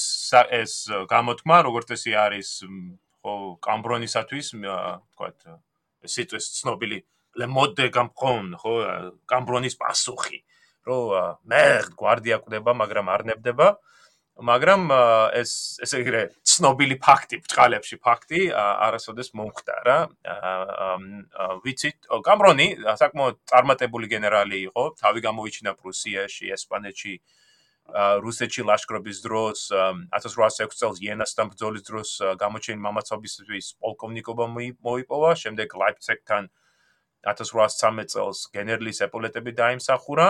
ეს გამოთქმა როგორც ესე არის ხო კამბრონისათვის თქვათ სიტყვის ცნობილი le mode de Cambron, ხო, Cambronis პასუხი, რომ მერდ guardia კვდება, მაგრამ არ ნებდება. მაგრამ ეს ესე იგი ცნობილი ფაქტი, ბჭყალებში ფაქტი არასოდეს მომხდა რა. ვიცით, Cambron-ი საკმაოდ წარმატებული გენერალი იყო, თავი გამოიჩინა პრუსიაში, ესპანეთში, რუსეთში ლაშქრობის დროს 1806 წელს იენასთან ბრძოლის დროს გამოჩენილი მამაცობისთვის პოლკოვნიკობა მოიპოვა, შემდეგ ლაიფცეგთან 1813 წელს გენერლის ეპოლეტები დაიმსახურა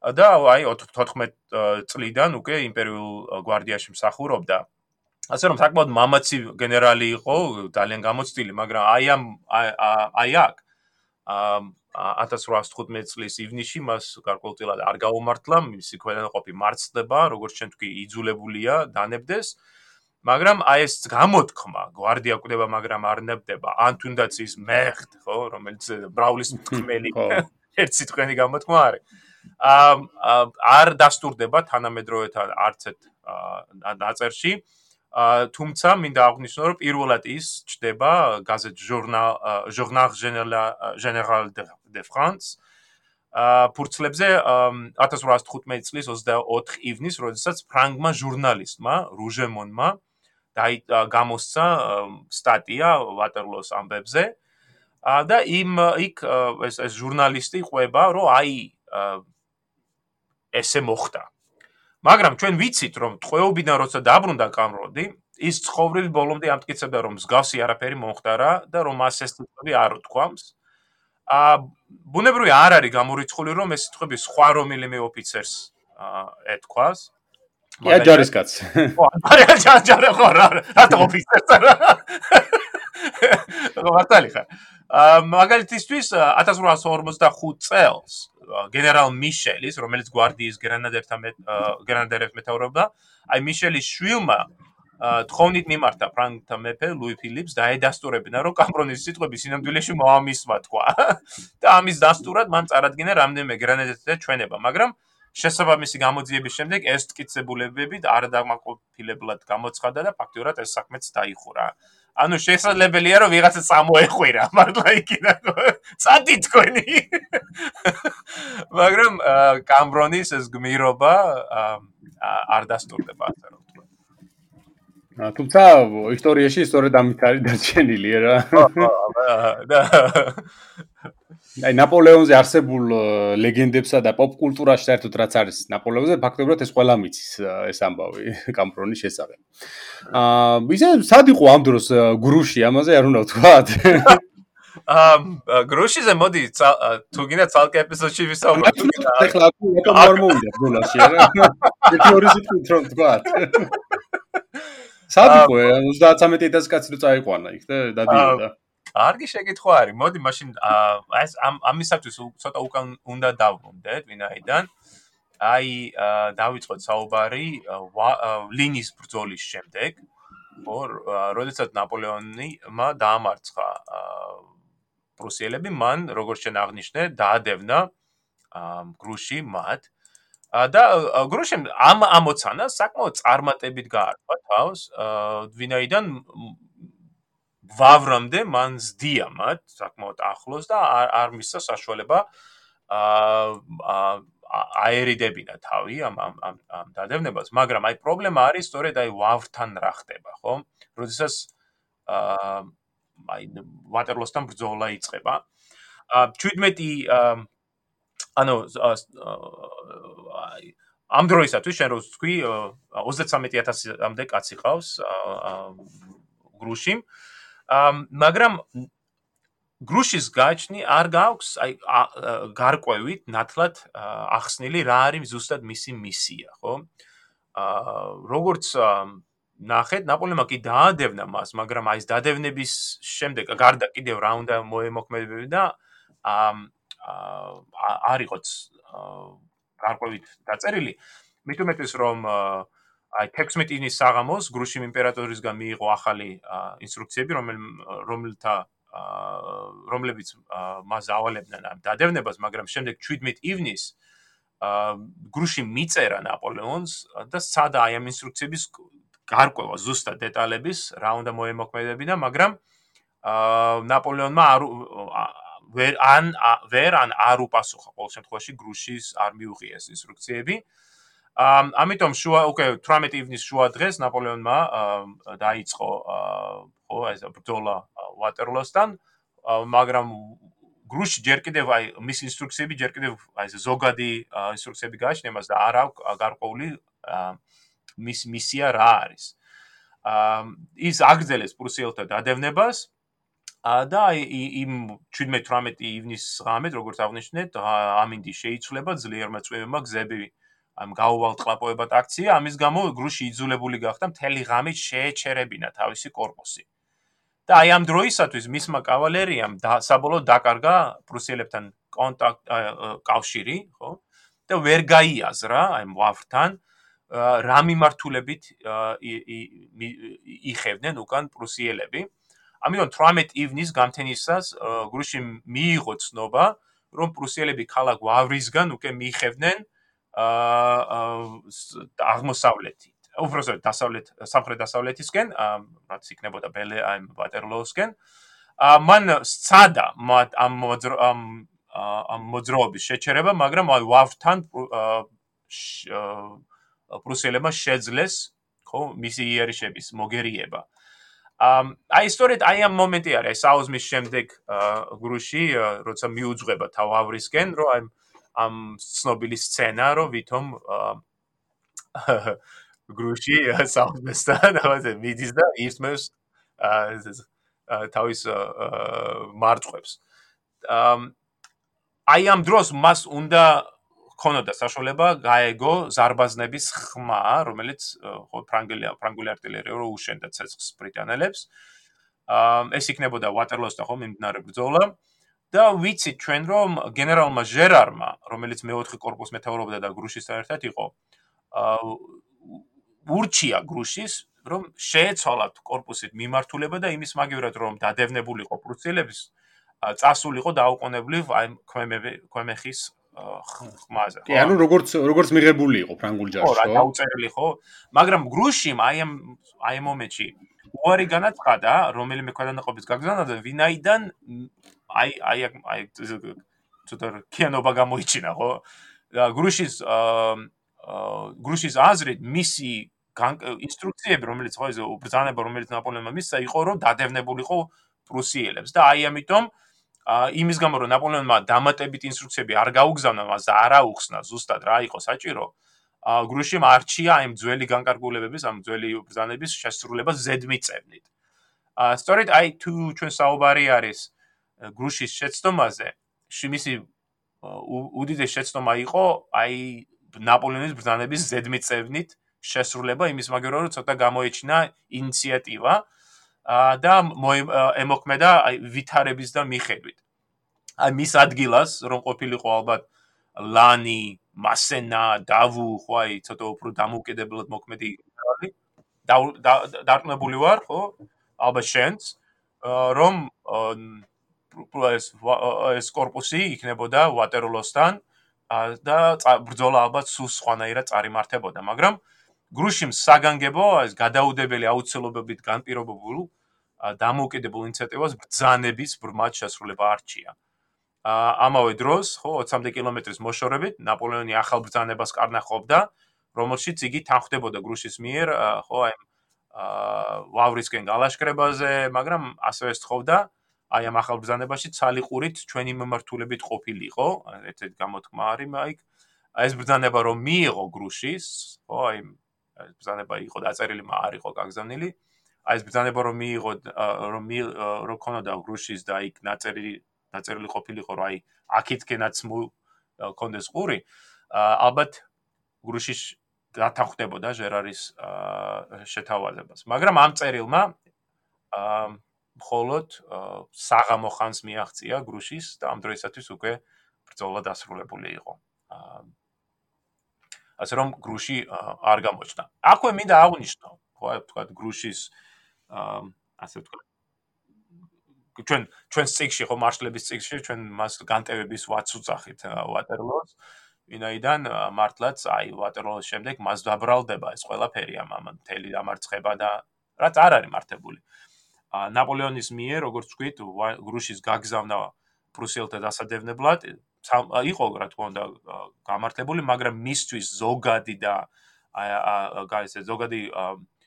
და აი 14 წლიდან უკვე იმპერიულ გვარდიაში მსახურობდა. ასე რომ საკმაოდ მამაცი გენერალი იყო, ძალიან გამოცდილი, მაგრამ აი ამ აი აქ 1815 წლის ივნისში მას გარკვეულწილად არ გაუმართლა, მისი ქვენაყოფი მარცხდება, როგორც თქვი, იძულებულია დანებდეს. მაგრამ აი ეს გამოთქმა, guardia კვდება, მაგრამ არ ნებდება, ან თუნდაც ის მეხთ, ხო, რომელიც ბრაულის მწმელი ერთ სიტყვენი გამოთქმა არის. აა არ დასტურდება თანამედროვეთან არცეთ ნაწერში. აა თუმცა მინდა აღვნიშნო, რომ პირველად ის ჩდება გაზეთ ჟურნალ ჟურნალ ჟენერალ დე ფრანს აა ფურცლებზე 1815 წლის 24 ივნის, როდესაც ფრანგმა ჟურნალისტმა რუჟემონმა დაი გამოსცა სტატია ვატერლოს ამბებზე და იმ იქ ეს ეს ჟურნალისტი ყვება რომ აი ესე მოხდა მაგრამ ჩვენ ვიცით რომ ტყვეობიდან როცა დაბრუნდა კამროდი ის ცხოვრების ბოლომდე ამტკიცებდა რომ მსგავსი არაფერი მომხდარა და რომ მას ეს სიტყვები არ უთქვამს ა ბუნებრივი არ არის გამორიცხული რომ ეს სიტყვები სხვა რომელიმე ოფიცერს ეთქვას კი აჯარისკაც. ხო, არა აჯარი ხო რა, რატო ოფიცერს არა? ხო, მართალი ხარ. აა მაგალითისთვის 1845 წელს გენერალ მიშელის, რომელიც გვარდიის გრანადერთა გრანადერებს მეთაურობდა, აი მიშელის შვილმა თხოვნით მიმართა ფრანგთა მეფე ლუი ფილიპს დაედასტურებინა რომ კამპრონის სიტყვები სინამდვილეში მოამისვა თქვა და ამის დასტურად მან წარადგინა რამდენიმე გრანადერთა ჩვენება მაგრამ შესაბამისი გამოძიების შემდეგ ეს ტკიცებულებები არ დამაკופილებლად გამოცხადა და ფაქტიურად ეს საქმეც დაიხურა. ანუ შესაძლებელია რომ ვიღაცა წამოეხვირა, მართლა იქიდან წადი თქვენი. მაგრამ კამბრონის ეს გმირობა არ დასტურდება ასე რომ თქვა. თუმცა ისტორიაში სწორედ ამით არის დარჩენილი რა. და აი ნაპოლეონზე არსებულ ლეგენდებსა და პოპ კულტურაში საერთოდ რაც არის ნაპოლეონზე ფაქტობრივად ეს ყველა მიცის ეს ამბავი კამპრონის შესახებ. აა ისე სად იყო ამ დროს გრუში ამაზე არ უნდა ვთქვათ. აა გრუშიზე მოდი თუ გინდა ცალკე ეპიზოდში ვისაუბროთ. ეხლა აკუ არ მოვიდა ბოლაში რა. ერთი ორი სიტყვით რომ ვთქვათ. სად იყო 30000 კაცი რო წაიყვანა იქ და დადიოდა. არგი შეკითხვა არის. მოდი მაშინ ეს ამ ამისათვის ცოტა უკან უნდა დავბრუნდეთ, ვინაიდან აი დავიწყოთ საუბარი ლინის ბრძოლის შემდეგ. ხო, როდესაც ნაპოლეონი მა დაამარცხა პრუსიელები, მან როგორც შენ აღნიშნე, დაადევნა გრუში მათ. და გრუშემ ამ ამოცანას საკმაოდ წარმატებით გაარქვა თავს, ვინაიდან ვავრამდე მან ზდია მათ საკმაოდ ახლოს და არ არ მისცა საშუალება აა აერიდებინა თავი ამ ამ ამ დადევნებას, მაგრამ აი პრობლემა არის სწორედ აი ვავრთან რა ხდება, ხო? როდესაც აა აი ვატერლოსთან ბრძოლა იწყება. აა 17 ანუ აი ამ დროისათვის შენ რო თქვი 33000-ამდე კაცი ყავს აა გრუში. აა მაგრამ გრუშის გაჩნი არ გაქვს აი გარკვევით ნათლად ახსნილი რა არის ზუსტად მისი მისია ხო? აა როგორც ნახეთ ნაპოლეონმა კი დაადევნა მას მაგრამ აი ეს დადევნების შემდეგ გარდა კიდევ რა უნდა მოემოქმედებები და აა არ იყოს გარკვევით დაწერილი. მithumetes რომ აა აი 16 ინის საღამოს გრუშიმ იმპერატორისგან მიიღო ახალი ინსტრუქციები, რომელთა რომლებიც მას ავალებდნენ ამ დადევნებას, მაგრამ შემდეგ 17 ივნის გრუშიმ მიწერა ნაპოლეონს და სადა აი ამ ინსტრუქციების გარკვევა ზუსტად დეტალების რა უნდა მოემოქმედებინა, მაგრამ ნაპოლეონმა არ ვერ ან ვერ ან არ უპასუხა ყოველ შემთხვევაში გრუშის არ მიუღია ეს ინსტრუქციები. ამიტომ შუა უკვე 18 ივნის შუა დღეს ნაპოლეონმა დაიწყო ხო ეს ბრძოლა ვატერლოსთან, მაგრამ გრუში ჯერ კიდევ აი მის ინსტრუქციები ჯერ კიდევ აი ეს ზოგადი ინსტრუქციები გააჩნია მას და არ აქვს გარკვეული მის მისია რა არის. აა ის აგრძელეს პრუსიელთა დადევნებას და იმ 17-18 ივნის ღამედ როგორც აღნიშნეთ ამინდი შეიცვლება ძლიერმა წვიმებმა გზები ამ გაუვალტყლაპოებად აქცია, ამის გამო გრუში იძულებული გახდა მთელი ღამით შეეჩერებინა თავისი კორპუსი. და აი ამ დროისათვის მისმა კავალერიამ საბოლოოდ დაკარგა პრუსიელებთან კონტაქტ კავშირი, ხო? და ვერ გაიაზრა აი ვავრთან რა მიმართულებით იხევდნენ უკან პრუსიელები. ამიტომ 18 ივნის გამთენისას გრუში მიიღო ცნობა, რომ პრუსიელები ქალაქ ვავრისგან უკვე მიიღებდნენ აა აღმოსავლეთით. უბრალოდ დასავლეთ სამხრეთ-დასავლეთისკენ, რაც იქნებოდა ბელე აი ვატერლოოსკენ. ა მან სცადა ამ ამ ამ მოძრაობის შეჩერება, მაგრამ ვავთან პრუსიელებმა შეძლეს ხო მისი იერიშების მოგერიება. ამ აი სწორედ აი ამ მომენტი არის საუზმის შემდეგ გრუში, როცა მიუძღვება თავავრისკენ, რომ აი ამ ცნობილი სცენა, რომ ვითომ გრუში საუბესთან რაღაცა მიდის და ისმევს თავის მარწყვებს. აი ამ დროს მას უნდა ქონოდა საშუალება გაეგო ზარბაზნების ხმა, რომელიც ფრანგული ფრანგული артиლერია რო უშენდა ცეცხლს ბრიტანელებს. ეს იქნებოდა ვატერლოს და ხომ მიმდინარე ბრძოლა. აა და ვიცით ჩვენ რომ გენერალმა ჟერარმა, რომელიც მეოთხე корпуს მეთაურობდა და გრუშისთან ერთად იყო, ურჩია გრუშის, რომ შეეცვალა корпуსით მიმართულება და იმის მაგივრად რომ დადევნებულიყო პრუსიელების წასულიყო დაუყოვნებლივ აი ქვემები ქვემეხის ხმაზე. კი, ანუ როგორც როგორც მიღებული იყო ფრანგულ ჯარში, ხო? ხო, რა დაუწერილი ხო? მაგრამ გრუშიმ აი ამ აი ამ მომენტში უარი განაცხადა, რომელიმე ქვეყანაყოფის გაგზავნაზე, ვინაიდან აი აი აი ცოტა კენობა გამოიჩინა, ხო? და გრუშის აა გრუშის აზრით მისი ინსტრუქციები, რომელიც ხო ეს ბრძანება, რომელიც ნაპოლეონმა მისცა, იყო რომ დადევნებულიყო პრუსიელებს და აი ამიტომ იმის გამო რომ ნაპოლეონმა დამატებით ინსტრუქციები არ გაუგზავნა, მას არ აუხსნა ზუსტად რა იყო საჭირო. ა გრუშიმ არჩია ამ ძველი განკარგულებების, ამ ძველი ბრძანების შესრულება ზედმიწევნით. ა სწორედ აი თუ ჩვენ საუბარი არის გრუშის შეცდომაზე, შიმისი უდიდეს შეცდომა იყო აი ნაპოლეონის ბრძანების ზედმიწევნით შესრულება იმის მაგერად რომ ცოტა გამოეჩინა ინიციატივა და ემოქმედა ვითარების და მიხედვით. აი მის ადგილას რომ ყოფილიყო ალბათ ლანი, მასენა, დავუ, ხო აი ცოტა უფრო დამოუკიდებლად მოქმედი გენერალი. დარწმუნებული ვარ, ხო? ალბათ შენც რომ ეს ეს корпуსი იქნებოდა ვატერლოსთან და ბრძოლა ალბათ სულ სხვანაირად წარიმართებოდა, მაგრამ გრუშიმ საგანგებო ეს გადაუდებელი აუცილებლობით განპირობებულ დამოუკიდებელ ინიციატივას ბრძანების ბრმად შესრულება არჩია. ამავე დროს, ხო, 20-მდე კილომეტრის მოშორებით ნაპოლეონი ახალ ბრძანებას კარნახობდა, რომელშიც იგი თანხდებოდა გრუშის მიერ, ხო, აი ვავრისკენ გალაშქრებაზე, მაგრამ ასევე სწხოვდა აი ამ ახალ ბრძანებაში ცალიყურით ჩვენი მემართულებით ყოფილიყო, ერთ-ერთი გამოთქმა არის მაიკ. აი ეს ბრძანება რომ მიიღო გრუშის, ხო, აი ბრძანება იყო დაწერილი, მაგრამ არ იყო გაგზავნილი. აი ეს ბრძანება რომ მიიღო რომ რომ ქონოდა გრუშის და იქ ნაწერილი ნაწერილი ყოფილიყო, რომ აი აქეთკენაც მქონდეს ყური, ალბათ გრუშის დათანხმდებოდა ჟერარის შეთავაზებას. მაგრამ ამ წერილმა მხოლოდ საღამო ხანს მიაღწია გრუშის და ამ დროისათვის უკვე ბრძოლა დასრულებული იყო. ასე რომ გრუში არ გამოჩნდა. აქვე მინდა აღვნიშნო, ხო, თქვა გრუშის ასე ვთქვა. ჩვენ ჩვენ წიგში ხო მარშლების წიგში ჩვენ მას განტევების ვაც უძახით ვატერლოს. ვინაიდან მართლაც აი ვატერლოს შემდეგ მას დაბრალდება ეს ყველაფერი ამ ამ მთელი დამარცხება და რაც არ არის მართებული. ნაპოლეონის მიერ, როგორც ვთქვით, გრუშის გაგზავნა პრუსიელთა დასადევნებლად იყო, რა თქმა უნდა, გამართლებული, მაგრამ მისთვის ზოგადი და აი ეს ზოგადი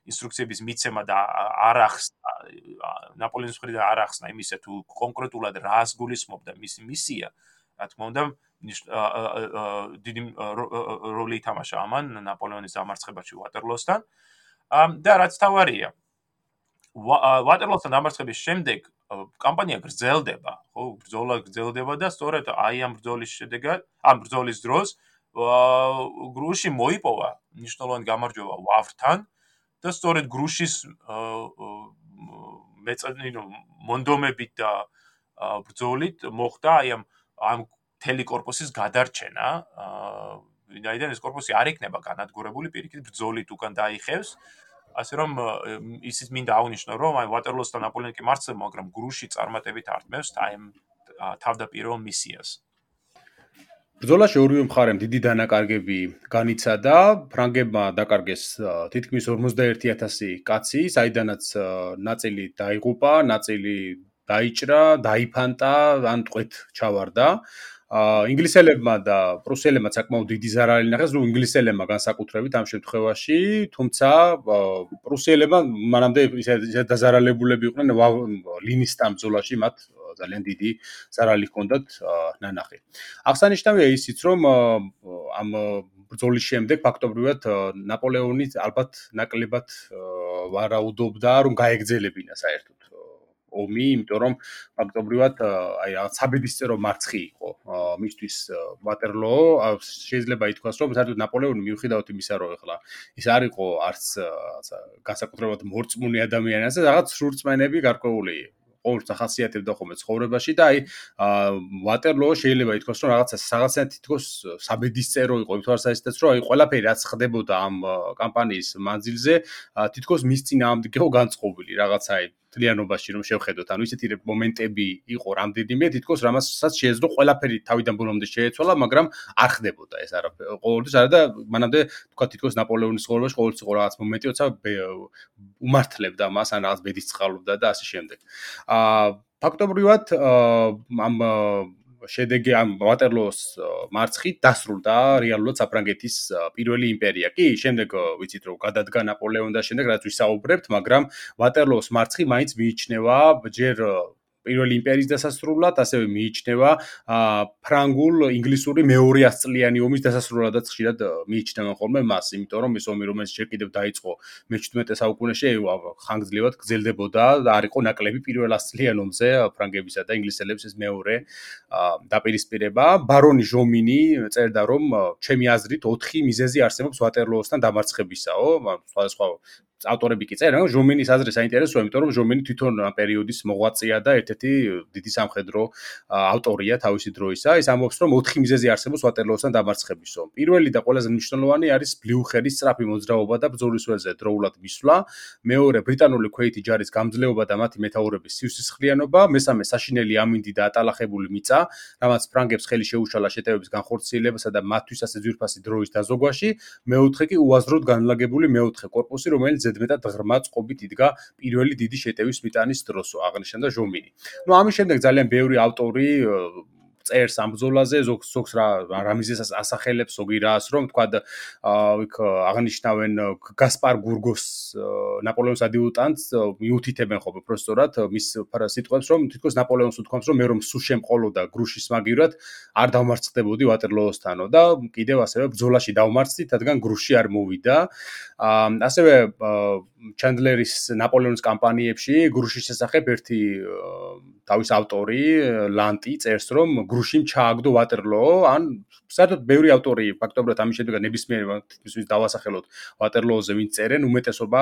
ინსტრუქციების მიცემა და არახს ნაპოლეონის მხრიდან არახსნა იმისა თუ კონკრეტულად რას გულისხმობდა მისი მისია, რა თქმა უნდა, დიდი როლი ითამაშა ამან ნაპოლეონის დამარცხებაში ვატერლოსთან. და რაც თავარია, ვატერლოსთან დამარცხების შემდეგ კამპანია გრძელდება, ხო, ბრძოლა გრძელდება და სწორედ აი ამ ბრძოლის შედეგად, ამ ბრძოლის დროს გრუში მოიპოვა მნიშვნელოვანი გამარჯვება ვავრთან და სწორედ გრუშის მეწინო მონდომებით და ბრძოლით მოხდა აი ამ ამ მთელი корпуსის გადარჩენა ვინაიდან ეს корпуსი არ იქნება განადგურებული პირიქით ბრძოლით უკან დაიხევს. ასე რომ ისიც მინდა აღნიშნო რომ აი ვატერლოსთან ნაპოლეონი კი მარცხდება, მაგრამ გრუში წარმატებით ართმევს აი თავდაპირველ მისიას. ბრძოლაში ორივე მხარემ დიდი დანაკარგები განიცადა. ფრანგებმა დაკარგეს თითქმის 51000 კაცი, საიდანაც ნაწილი დაიღუპა, ნაწილი დაიჭრა, დაიფანტა, ან ტყვეთ ჩავარდა. ინგლისელებმა და პრუსელებმა საკმაოდ დიდი ზარალი ნახეს, რომ ინგლისელებმა განსაკუთრებით ამ შემთხვევაში, თუმცა პრუსელებმა მანამდე ისე დაზარალებულები იყვნენ ლინის სტამბზოლაში, მათ ძალიან დიდი ზარალი ჰქონდათ ნანახი. აღსანიშნავია ისიც, რომ ამ ბრძოლის შემდეგ ფაქტობრივად ნაპოლეონი ალბათ ნაკლებად ვარაუდობდა, რომ გაეგზელებინა საერთოდ ომი, იმიტომ რომ ფაქტობრივად აი საბედისწერო მარცხი იყო მისთვის ვატერლო, შეიძლება ითქვას, რომ საერთოდ ნაპოლეონი მიუხედავად იმისა, რომ ეხლა ის არ იყო არც განსაკუთრებულად მორწმუნე ადამიანი, ასე რაღაც სრურწმენები გარკვეული ყოველს ახასიათებდა ხოლმე ცხოვრებაში და აი ვატერლო შეიძლება ითქვას რომ რაღაცა რაღაცა თითქოს საბედისწერო იყო იმთვარსაჩდაც რომ აი ყველაფერი რაც ხდებოდა ამ კამპანიის მანძილზე თითქოს მის წინააღმდეგ იყო განწყობილი რაღაცა აი თლიანობაში რომ შევხედოთ, ანუ ისეთი მომენტები იყო რამდენიმე, თითქოს რამასაც შეეძლო ყველაფერი თავიდან ბოლომდე შეეცვალა, მაგრამ არ ხდებოდა ეს არაფერი. ყოველთვის არა და მანამდე თქვა თითქოს ნაპოლეონის ცხოვრებაში ყოველთვის იყო რაღაც მომენტი, როცა უმართლებდა მას, ან რაღაც ბედის წყალობდა და ასე შემდეგ. აა ფაქტობრივად ამ შედეგი ამ ვატერლოს მარცხით დასრულდა რეალურად საფრანგეთის პირველი იმპერია. კი, შემდეგ ვიცით რომ გადადგა ნაპოლეონი და შემდეგ რაც ვისაუბრებთ, მაგრამ ვატერლოს მარცხი მაინც მიიჩნევა ჯერ პირველი იმპერიის დასასრულად, ასევე მიიჩნევა ფრანგულ ინგლისური მეორე ასწლიანი ომის დასასრულადაც ხშირად მიიჩნევენ ხოლმე მას, იმიტომ რომ ეს ომი რომელიც ჯერ კიდევ დაიწყო მე-17 საუკუნეში ხანგრძლივად გრძელდებოდა და არ იყო ნაკლები პირველ ასწლიან ომზე ფრანგებისა და ინგლისელების ეს მეორე დაპირისპირება. ბარონი ჟომინი წერდა რომ ჩემი აზრით 4 მიზეზი არსებობს ვატერლოოსთან დამარცხებისაო, სხვადასხვა ავტორები კი წერენ, რომ ჟომენის აზრი საინტერესოა, იმიტომ რომ ჟომენი თვითონ პერიოდის მოღვაწეა და ერთ-ერთი დიდი სამხედრო ავტორია თავისი დროისა. ეს ამბობს, რომ ოთხი მიზეზი არსებობს ვატერლოოსთან დამარცხებისო. პირველი და ყველაზე მნიშვნელოვანი არის ბლიუხერის სწრაფი მოძრაობა და ბრძოლისველზე დროულად მისვლა, მეორე ბრიტანული ქვეითი ჯარის გამძლეობა და მათი მეთაურების სიუსისხლიანობა, მესამე საშინელი ამინდი და ატალახებული მიწა, რამაც ფრანგებს ხელი შეუშალა შეტევების განხორციელებასა და მათთვის ასე ძვირფასი დროის დაზოგვაში, მეოთხე კი უაზროდ განლაგებული მეოთხე კორპუსი, რომელიც ზედმეტად ღრმა წყობით იდგა პირველი დიდი შეტევის მიტანის დროსო აღნიშნდა ჟომინი. ნუ ამის შემდეგ ძალიან ბევრი ავტორი წერს ამ ბრძოლაზე ზოგ ზოგს რა რამიზეს ასახელებს ზოგი რას რომ თქვა იქ აღნიშნავენ გასპარ გურგოს ნაპოლეონის ადიუტანტს მიუთითებენ ხო პროფესორად მის სიტყვებს რომ თითქოს ნაპოლეონს უთქვამს რომ მე რომ სულ შემყოლოდა გრუშის მაგივრად არ დამარცხდებოდი ვატერლოოსთანო და კიდევ ასევე ბრძოლაში დავმარცხდით რადგან გრუში არ მოვიდა. ასევე ჩანდლერის ნაპოლეონის კამპანიებში გრუშის შესახებ ერთი თავის ავტორი ლანტი წერს რომ გრუშიმ ჩააგდო ვატერლო. ან საერთოდ ბევრი ავტორი ფაქტობრივად ამის შედეგად ნებისმიერ თითქმის დავასახელოთ ვატერლოზე ვინც წერენ უმეტესობა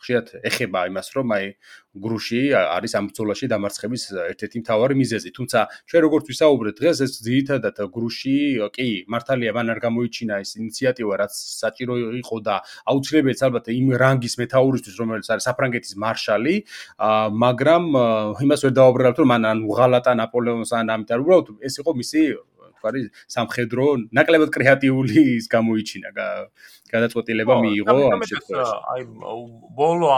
ხშირად ეხება იმას, რომ აი გრუში არის ამ ბრძოლაში დამარცხების ერთ-ერთი მთავარი მიზეზი. თუმცა ჩვენ როგორც ვისაუბრეთ დღეს, ეს ძირითადად გრუში, კი, მართალია, მან არ გამოიჩინა ეს ინიციატივა, რაც საჭირო იყო და აუცილებელიც ალბათ იმ რანგის მეტაურისთვის, რომელიც არის საფრანგეთის მარშალი, მაგრამ იმას ვერ დავაბრალებ, რომ მან ან უღალატა ნაპოლეონს ან ამიტომ უბრალოდ ეს იყო მისი თქვარი სამხედრო ნაკლებად კრეატიული ის გამოიჩინა გადაწყვეტილება მიიღო ამ შემთხვევაში. აი ბოლო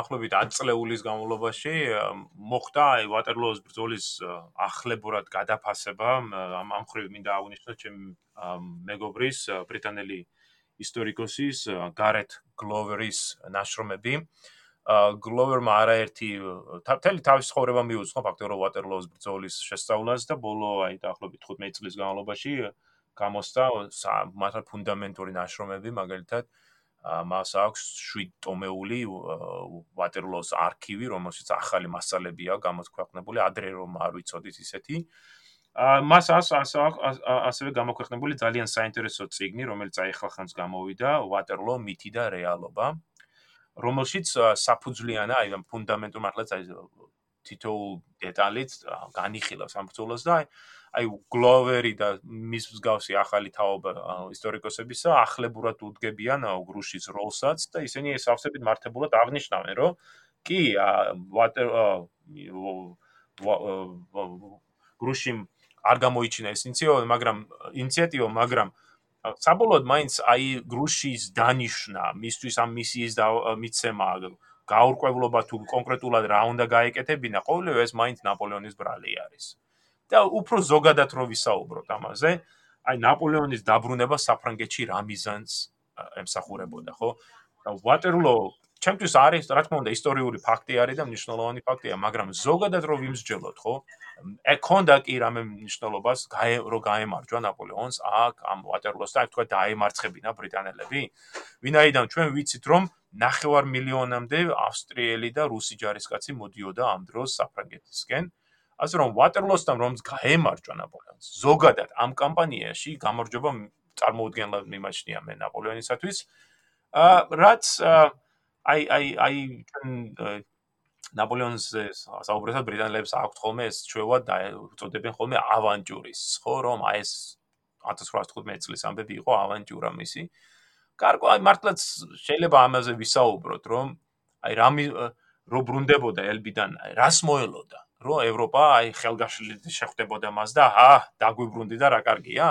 ახლობით 10 წლეულის განმავლობაში მოხდა აი ვატერლოოს ბრძოლის ახლებურად გადაფასება ამ ამ ხრივ მინდა აღნიშნო ჩემ მეგობრის ბრიტანელი ისტორიკოსის გარეთ გლოვერის ნაშრომები გლოვერმა არაერთი თელი თავის ცხოვრება მიუძღვა ფაქტორო ვატერლოოს ბრძოლის შესწავლას და ბოლო აი დაახლოებით 15 წლის განმავლობაში გამოსცა მართლა ფუნდამენტური ნაშრომები მაგალითად მას აქვს 7 ტომეული ვატერლოოს არქივი რომელშიც ახალი მასალებია გამოქვეყნებული ადრე რომ არ ვიცოდით ისეთი. მას ასევე გამოქვეყნებული ძალიან საინტერესო წიგნი რომელიც აი ხალხანს გამოვიდა ვატერლო მითი და რეალობა რომელშიც საფუძვლიანა აი ამ ფუნდამენტურ მართლაც აი თითოეულ დეტალით განიხილავს ამ ბრძოლას და აი გლოვერი და მის მსგავსი ახალი თაობა ისტორიკოსებისა ახლებურად უდგებიან გრუშის როლსაც და ისინი სავსებით მართებულად აღნიშნავენ რომ კი გრუშიმ არ გამოიჩინა ეს ინიციატივა მაგრამ ინიციატივა მაგრამ საბოლოოდ მაინც აი გრუშის დანიშნა მისთვის ამ მისიის და მიცემა გაურკვევლობა თუ კონკრეტულად რა უნდა გაეკეთებინა ყოველივე ეს მაინც ნაპოლეონის ბრალი არის. და უფრო ზოგადად რო ვისაუბროთ ამაზე აი ნაპოლეონის დაბრუნება საფრანგეთში რა მიზანს ემსახურებოდა ხო? და ვატერლო ჩემთვის არის რა თქმა უნდა ისტორიული ფაქტი არის და მნიშვნელოვანი ფაქტია მაგრამ ზოგადად რო ვიმსჯელოთ ხო ეკონდა კი რამე მნიშვნელობას რო გაემარჯვა ნაპოლეონს აქ ამ ვატერლოს და თქვა დაემარცხებინა ბრიტანელები. ვინაიდან ჩვენ ვიცით რომ ნახევარ მილიონამდე ავსტრიელი და რუსი ჯარისკაცი მოდიოდა ამ დროს საფრანგეთისკენ. ასე რომ ვატერლოსთან რომ გაემარჯვა ნაპოლეონს ზოგადად ამ კამპანიაში გამარჯობა წარმოუდგენლად მიმაჩნია მე ნაპოლეონისათვის. ა რაც აი აი აი ჩვენ ნაპოლეონის საუბრისას ბრიტანელებს აქვთ ხოლმე ეს ჩვევა და უწოდებენ ხოლმე ავანტურის, ხო, რომ აი ეს 1815 წლის ამბები იყო ავანტურა მისი. კარგო, აი მართლაც შეიძლება ამაზე ვისაუბროთ, რომ აი რამი რო ბრუნდებოდა ელბიდან, აი რას მოელოდა, რომ ევროპა აი ხელგაშლით შეხვდებოდა მას და ჰა, დაგვიბრუნდი და რა კარგია.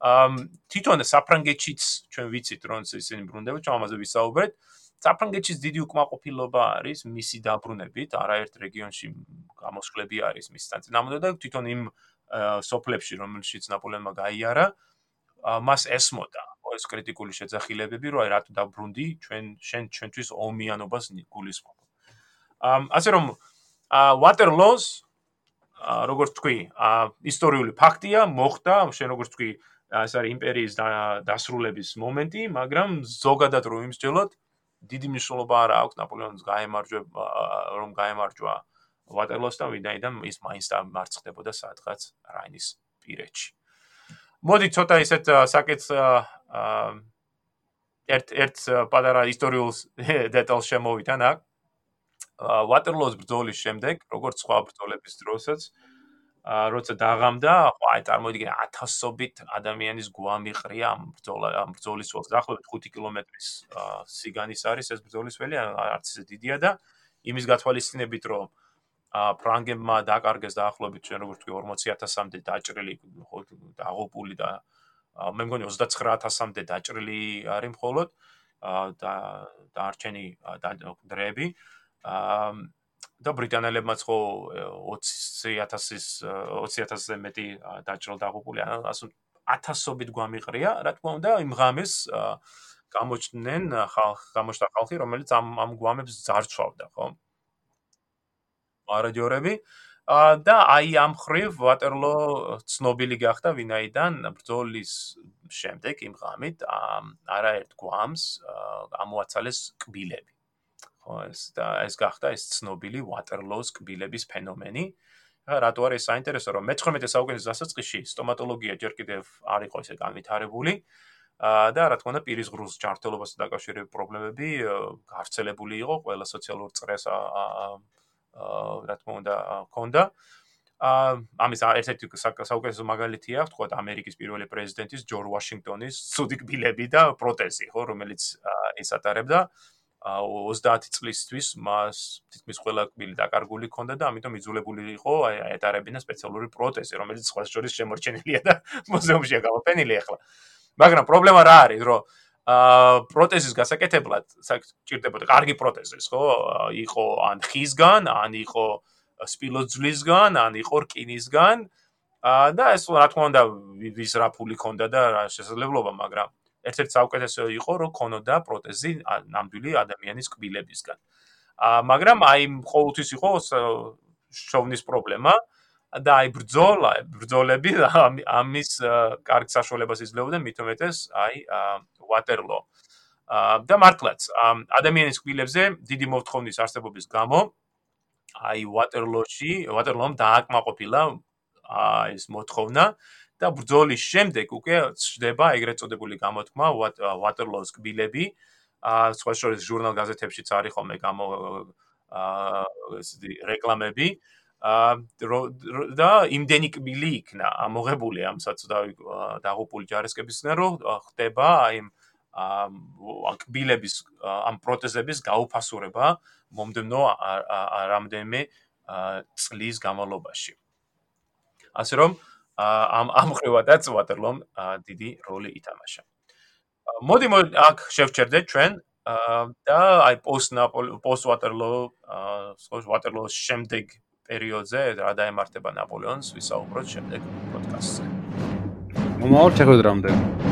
ამ თვითონ საფრანგეთშიც ჩვენ ვიცით, რომ ისინი ბრუნდებოდა, ჩვენ ამაზე ვისაუბრეთ. საფრანგეთის დიდი უკმაყოფილება არის მისი დაბრუნებით, არაერთ რეგიონში გამოსვლები არის მის თანამდებობა და თვითონ იმ სოფლებში, რომელშიც ნაპოლეონმა გაიარა, მას ესმოდა ეს კრიტიკული შეძახილებები, რომ აი რატო დაბრუნდი, ჩვენ შენ ჩვენთვის ომიანობას გულისხმობ. ამ ასე რომ ვატერლოს როგორც თქვი, ისტორიული ფაქტია, მოხდა, შენ როგორც თქვი, ეს არის იმპერიის დასრულების მომენტი, მაგრამ ზოგადად რომ იმსჯელოთ, დიდი მნიშვნელობა არ აქვს ნაპოლეონის გაემარჯვა რომ გაემარჯვა ვატერლოსთან ვინაიდან ის მაინც დამარცხდებოდა სადღაც რაინის პირეთში. მოდი ცოტა ისეთ საკეთს ერთ ერთ პატარა ისტორიულ დეტალს შემოვითან აქ. ვატერლოს ბრძოლის შემდეგ, როგორც სხვა ბრძოლების დროსაც, როცა დაღამდა, ხო აი წარმოვიდგინე ათასობით ადამიანის გვამი ყრია ამ ბრძოლა ამ ბრძოლის ველს. დაახლოებით 5 კილომეტრის სიგანის არის ეს ბრძოლის ველი, არც ისე დიდია და იმის გათვალისწინებით, რომ ა ფრანგებმა დაკარგეს დაახლოებით ჩვენ როგორც თქვი 40000-მდე დაჭრილი ხო დაღუპული და მე მგონი 29000-მდე დაჭრილი არის მხოლოდ და დაარჩენი დრეები. აა და ბრიტანელებმაც ხო 20000-ის 20000-ზე მეტი დაჭრილ დაღუპული ასე ათასობით გვამიყრია, რა თქმა უნდა, იმ ღამეს გამოჩნდნენ ხალხ, გამოჩნდა ხალხი, რომელიც ამ ამ გვამებს ძარცვავდა, ხო? მარადიორები და აი ამ ხრივ ვატერლო ცნობილი გახდა ვინაიდან ბრძოლის შემდეგ იმ ღამით არაერთ გვამს ამოაცალეს კბილები. ხო ეს და ეს გახდა ეს ცნობილი ვატერლოოს კბილების ფენომენი. რა რატო არის საინტერესო? რომ მე-19 საუკუნის დასაწყისში სტომატოლოგია ჯერ კიდევ არ იყო ესე განვითარებული. და რა თქმა უნდა პირის ღრუს ჯანმრთელობასთან დაკავშირებული პრობლემები გავრცელებული იყო ყველა სოციალურ წრეს რა თქმა უნდა ქონდა ა ამის ერთ-ერთი საუკეთესო მაგალითია თქვა ამერიკის პირველი პრეზიდენტის ჯორ ვაშინგტონის ცუდი კბილები და პროტეზი ხო რომელიც ის ატარებდა 30 წლისთვის მას თითქმის ყველა კბილი დაკარგული ჰქონდა და ამიტომ იძულებული იყო აეტარებინა სპეციალური პროტეზი, რომელიც სხვა შორის შემორჩენილია და მუზეუმშია გამოფენილი ახლა. მაგრამ პრობლემა რა არის, რომ აა პროტეზის გასაკეთებლად საჭიროდებოდა კარგი პროტეზი, ხო? იყო ან ხისგან, ან იყო სპილოძვლისგან, ან იყო რკინისგან. აა და ეს რა თქმა უნდა ვის რა ფული ქონდა და რა შესაძლებლობა, მაგრამ ერთ-ერთი საუკეთესო იყო რომ ქონოდა პროტეზი ნამდვილი ადამიანის კბილებისგან. აა მაგრამ აი ყოველთვის იყო შოვნის პრობლემა და აი ბრძოლა, ბრძოლები ამის კარგ საშუალებას იძლეოდნენ მით უმეტეს აი ვატერლო. აა და მართლაც ადამიანის კბილებზე დიდი მოთხოვნის არსებობის გამო აი ვატერლოში, ვატერლომ დააკმაყოფილა აი ეს მოთხოვნა და ბრძოლის შემდეგ უკვე ჩდება ეგრეთ წოდებული გამოთქმა Waterloo-ს კბილები. აა სხვა შორის ჟურნალ გაზეთებშიც არის ხოლმე გამო აა ესეთი რეკლამები. აა და იმდენი კბილი იქნა ამოღებული ამ საწდავი დაღუპული ჯარისკებისგან რომ ხდება აი აა კბილების ამ პროტეზების გაუფასურება მომდენო რამდენიმე წლის განმავლობაში. ასე რომ ამ ამ ხრევადაც ვატერლომ დიდი როლი ითამაშა. მოდი აქ შევჩერდეთ ჩვენ და აი პოსტ ნაპოლე პოსტ ვატერლო სულ ვატერლოს შემდეგ პერიოდზე რა დაემართება ნაპოლეონს ვისაუბროთ შემდეგ პოდკასტზე. მომავალ შეხვედრამდე.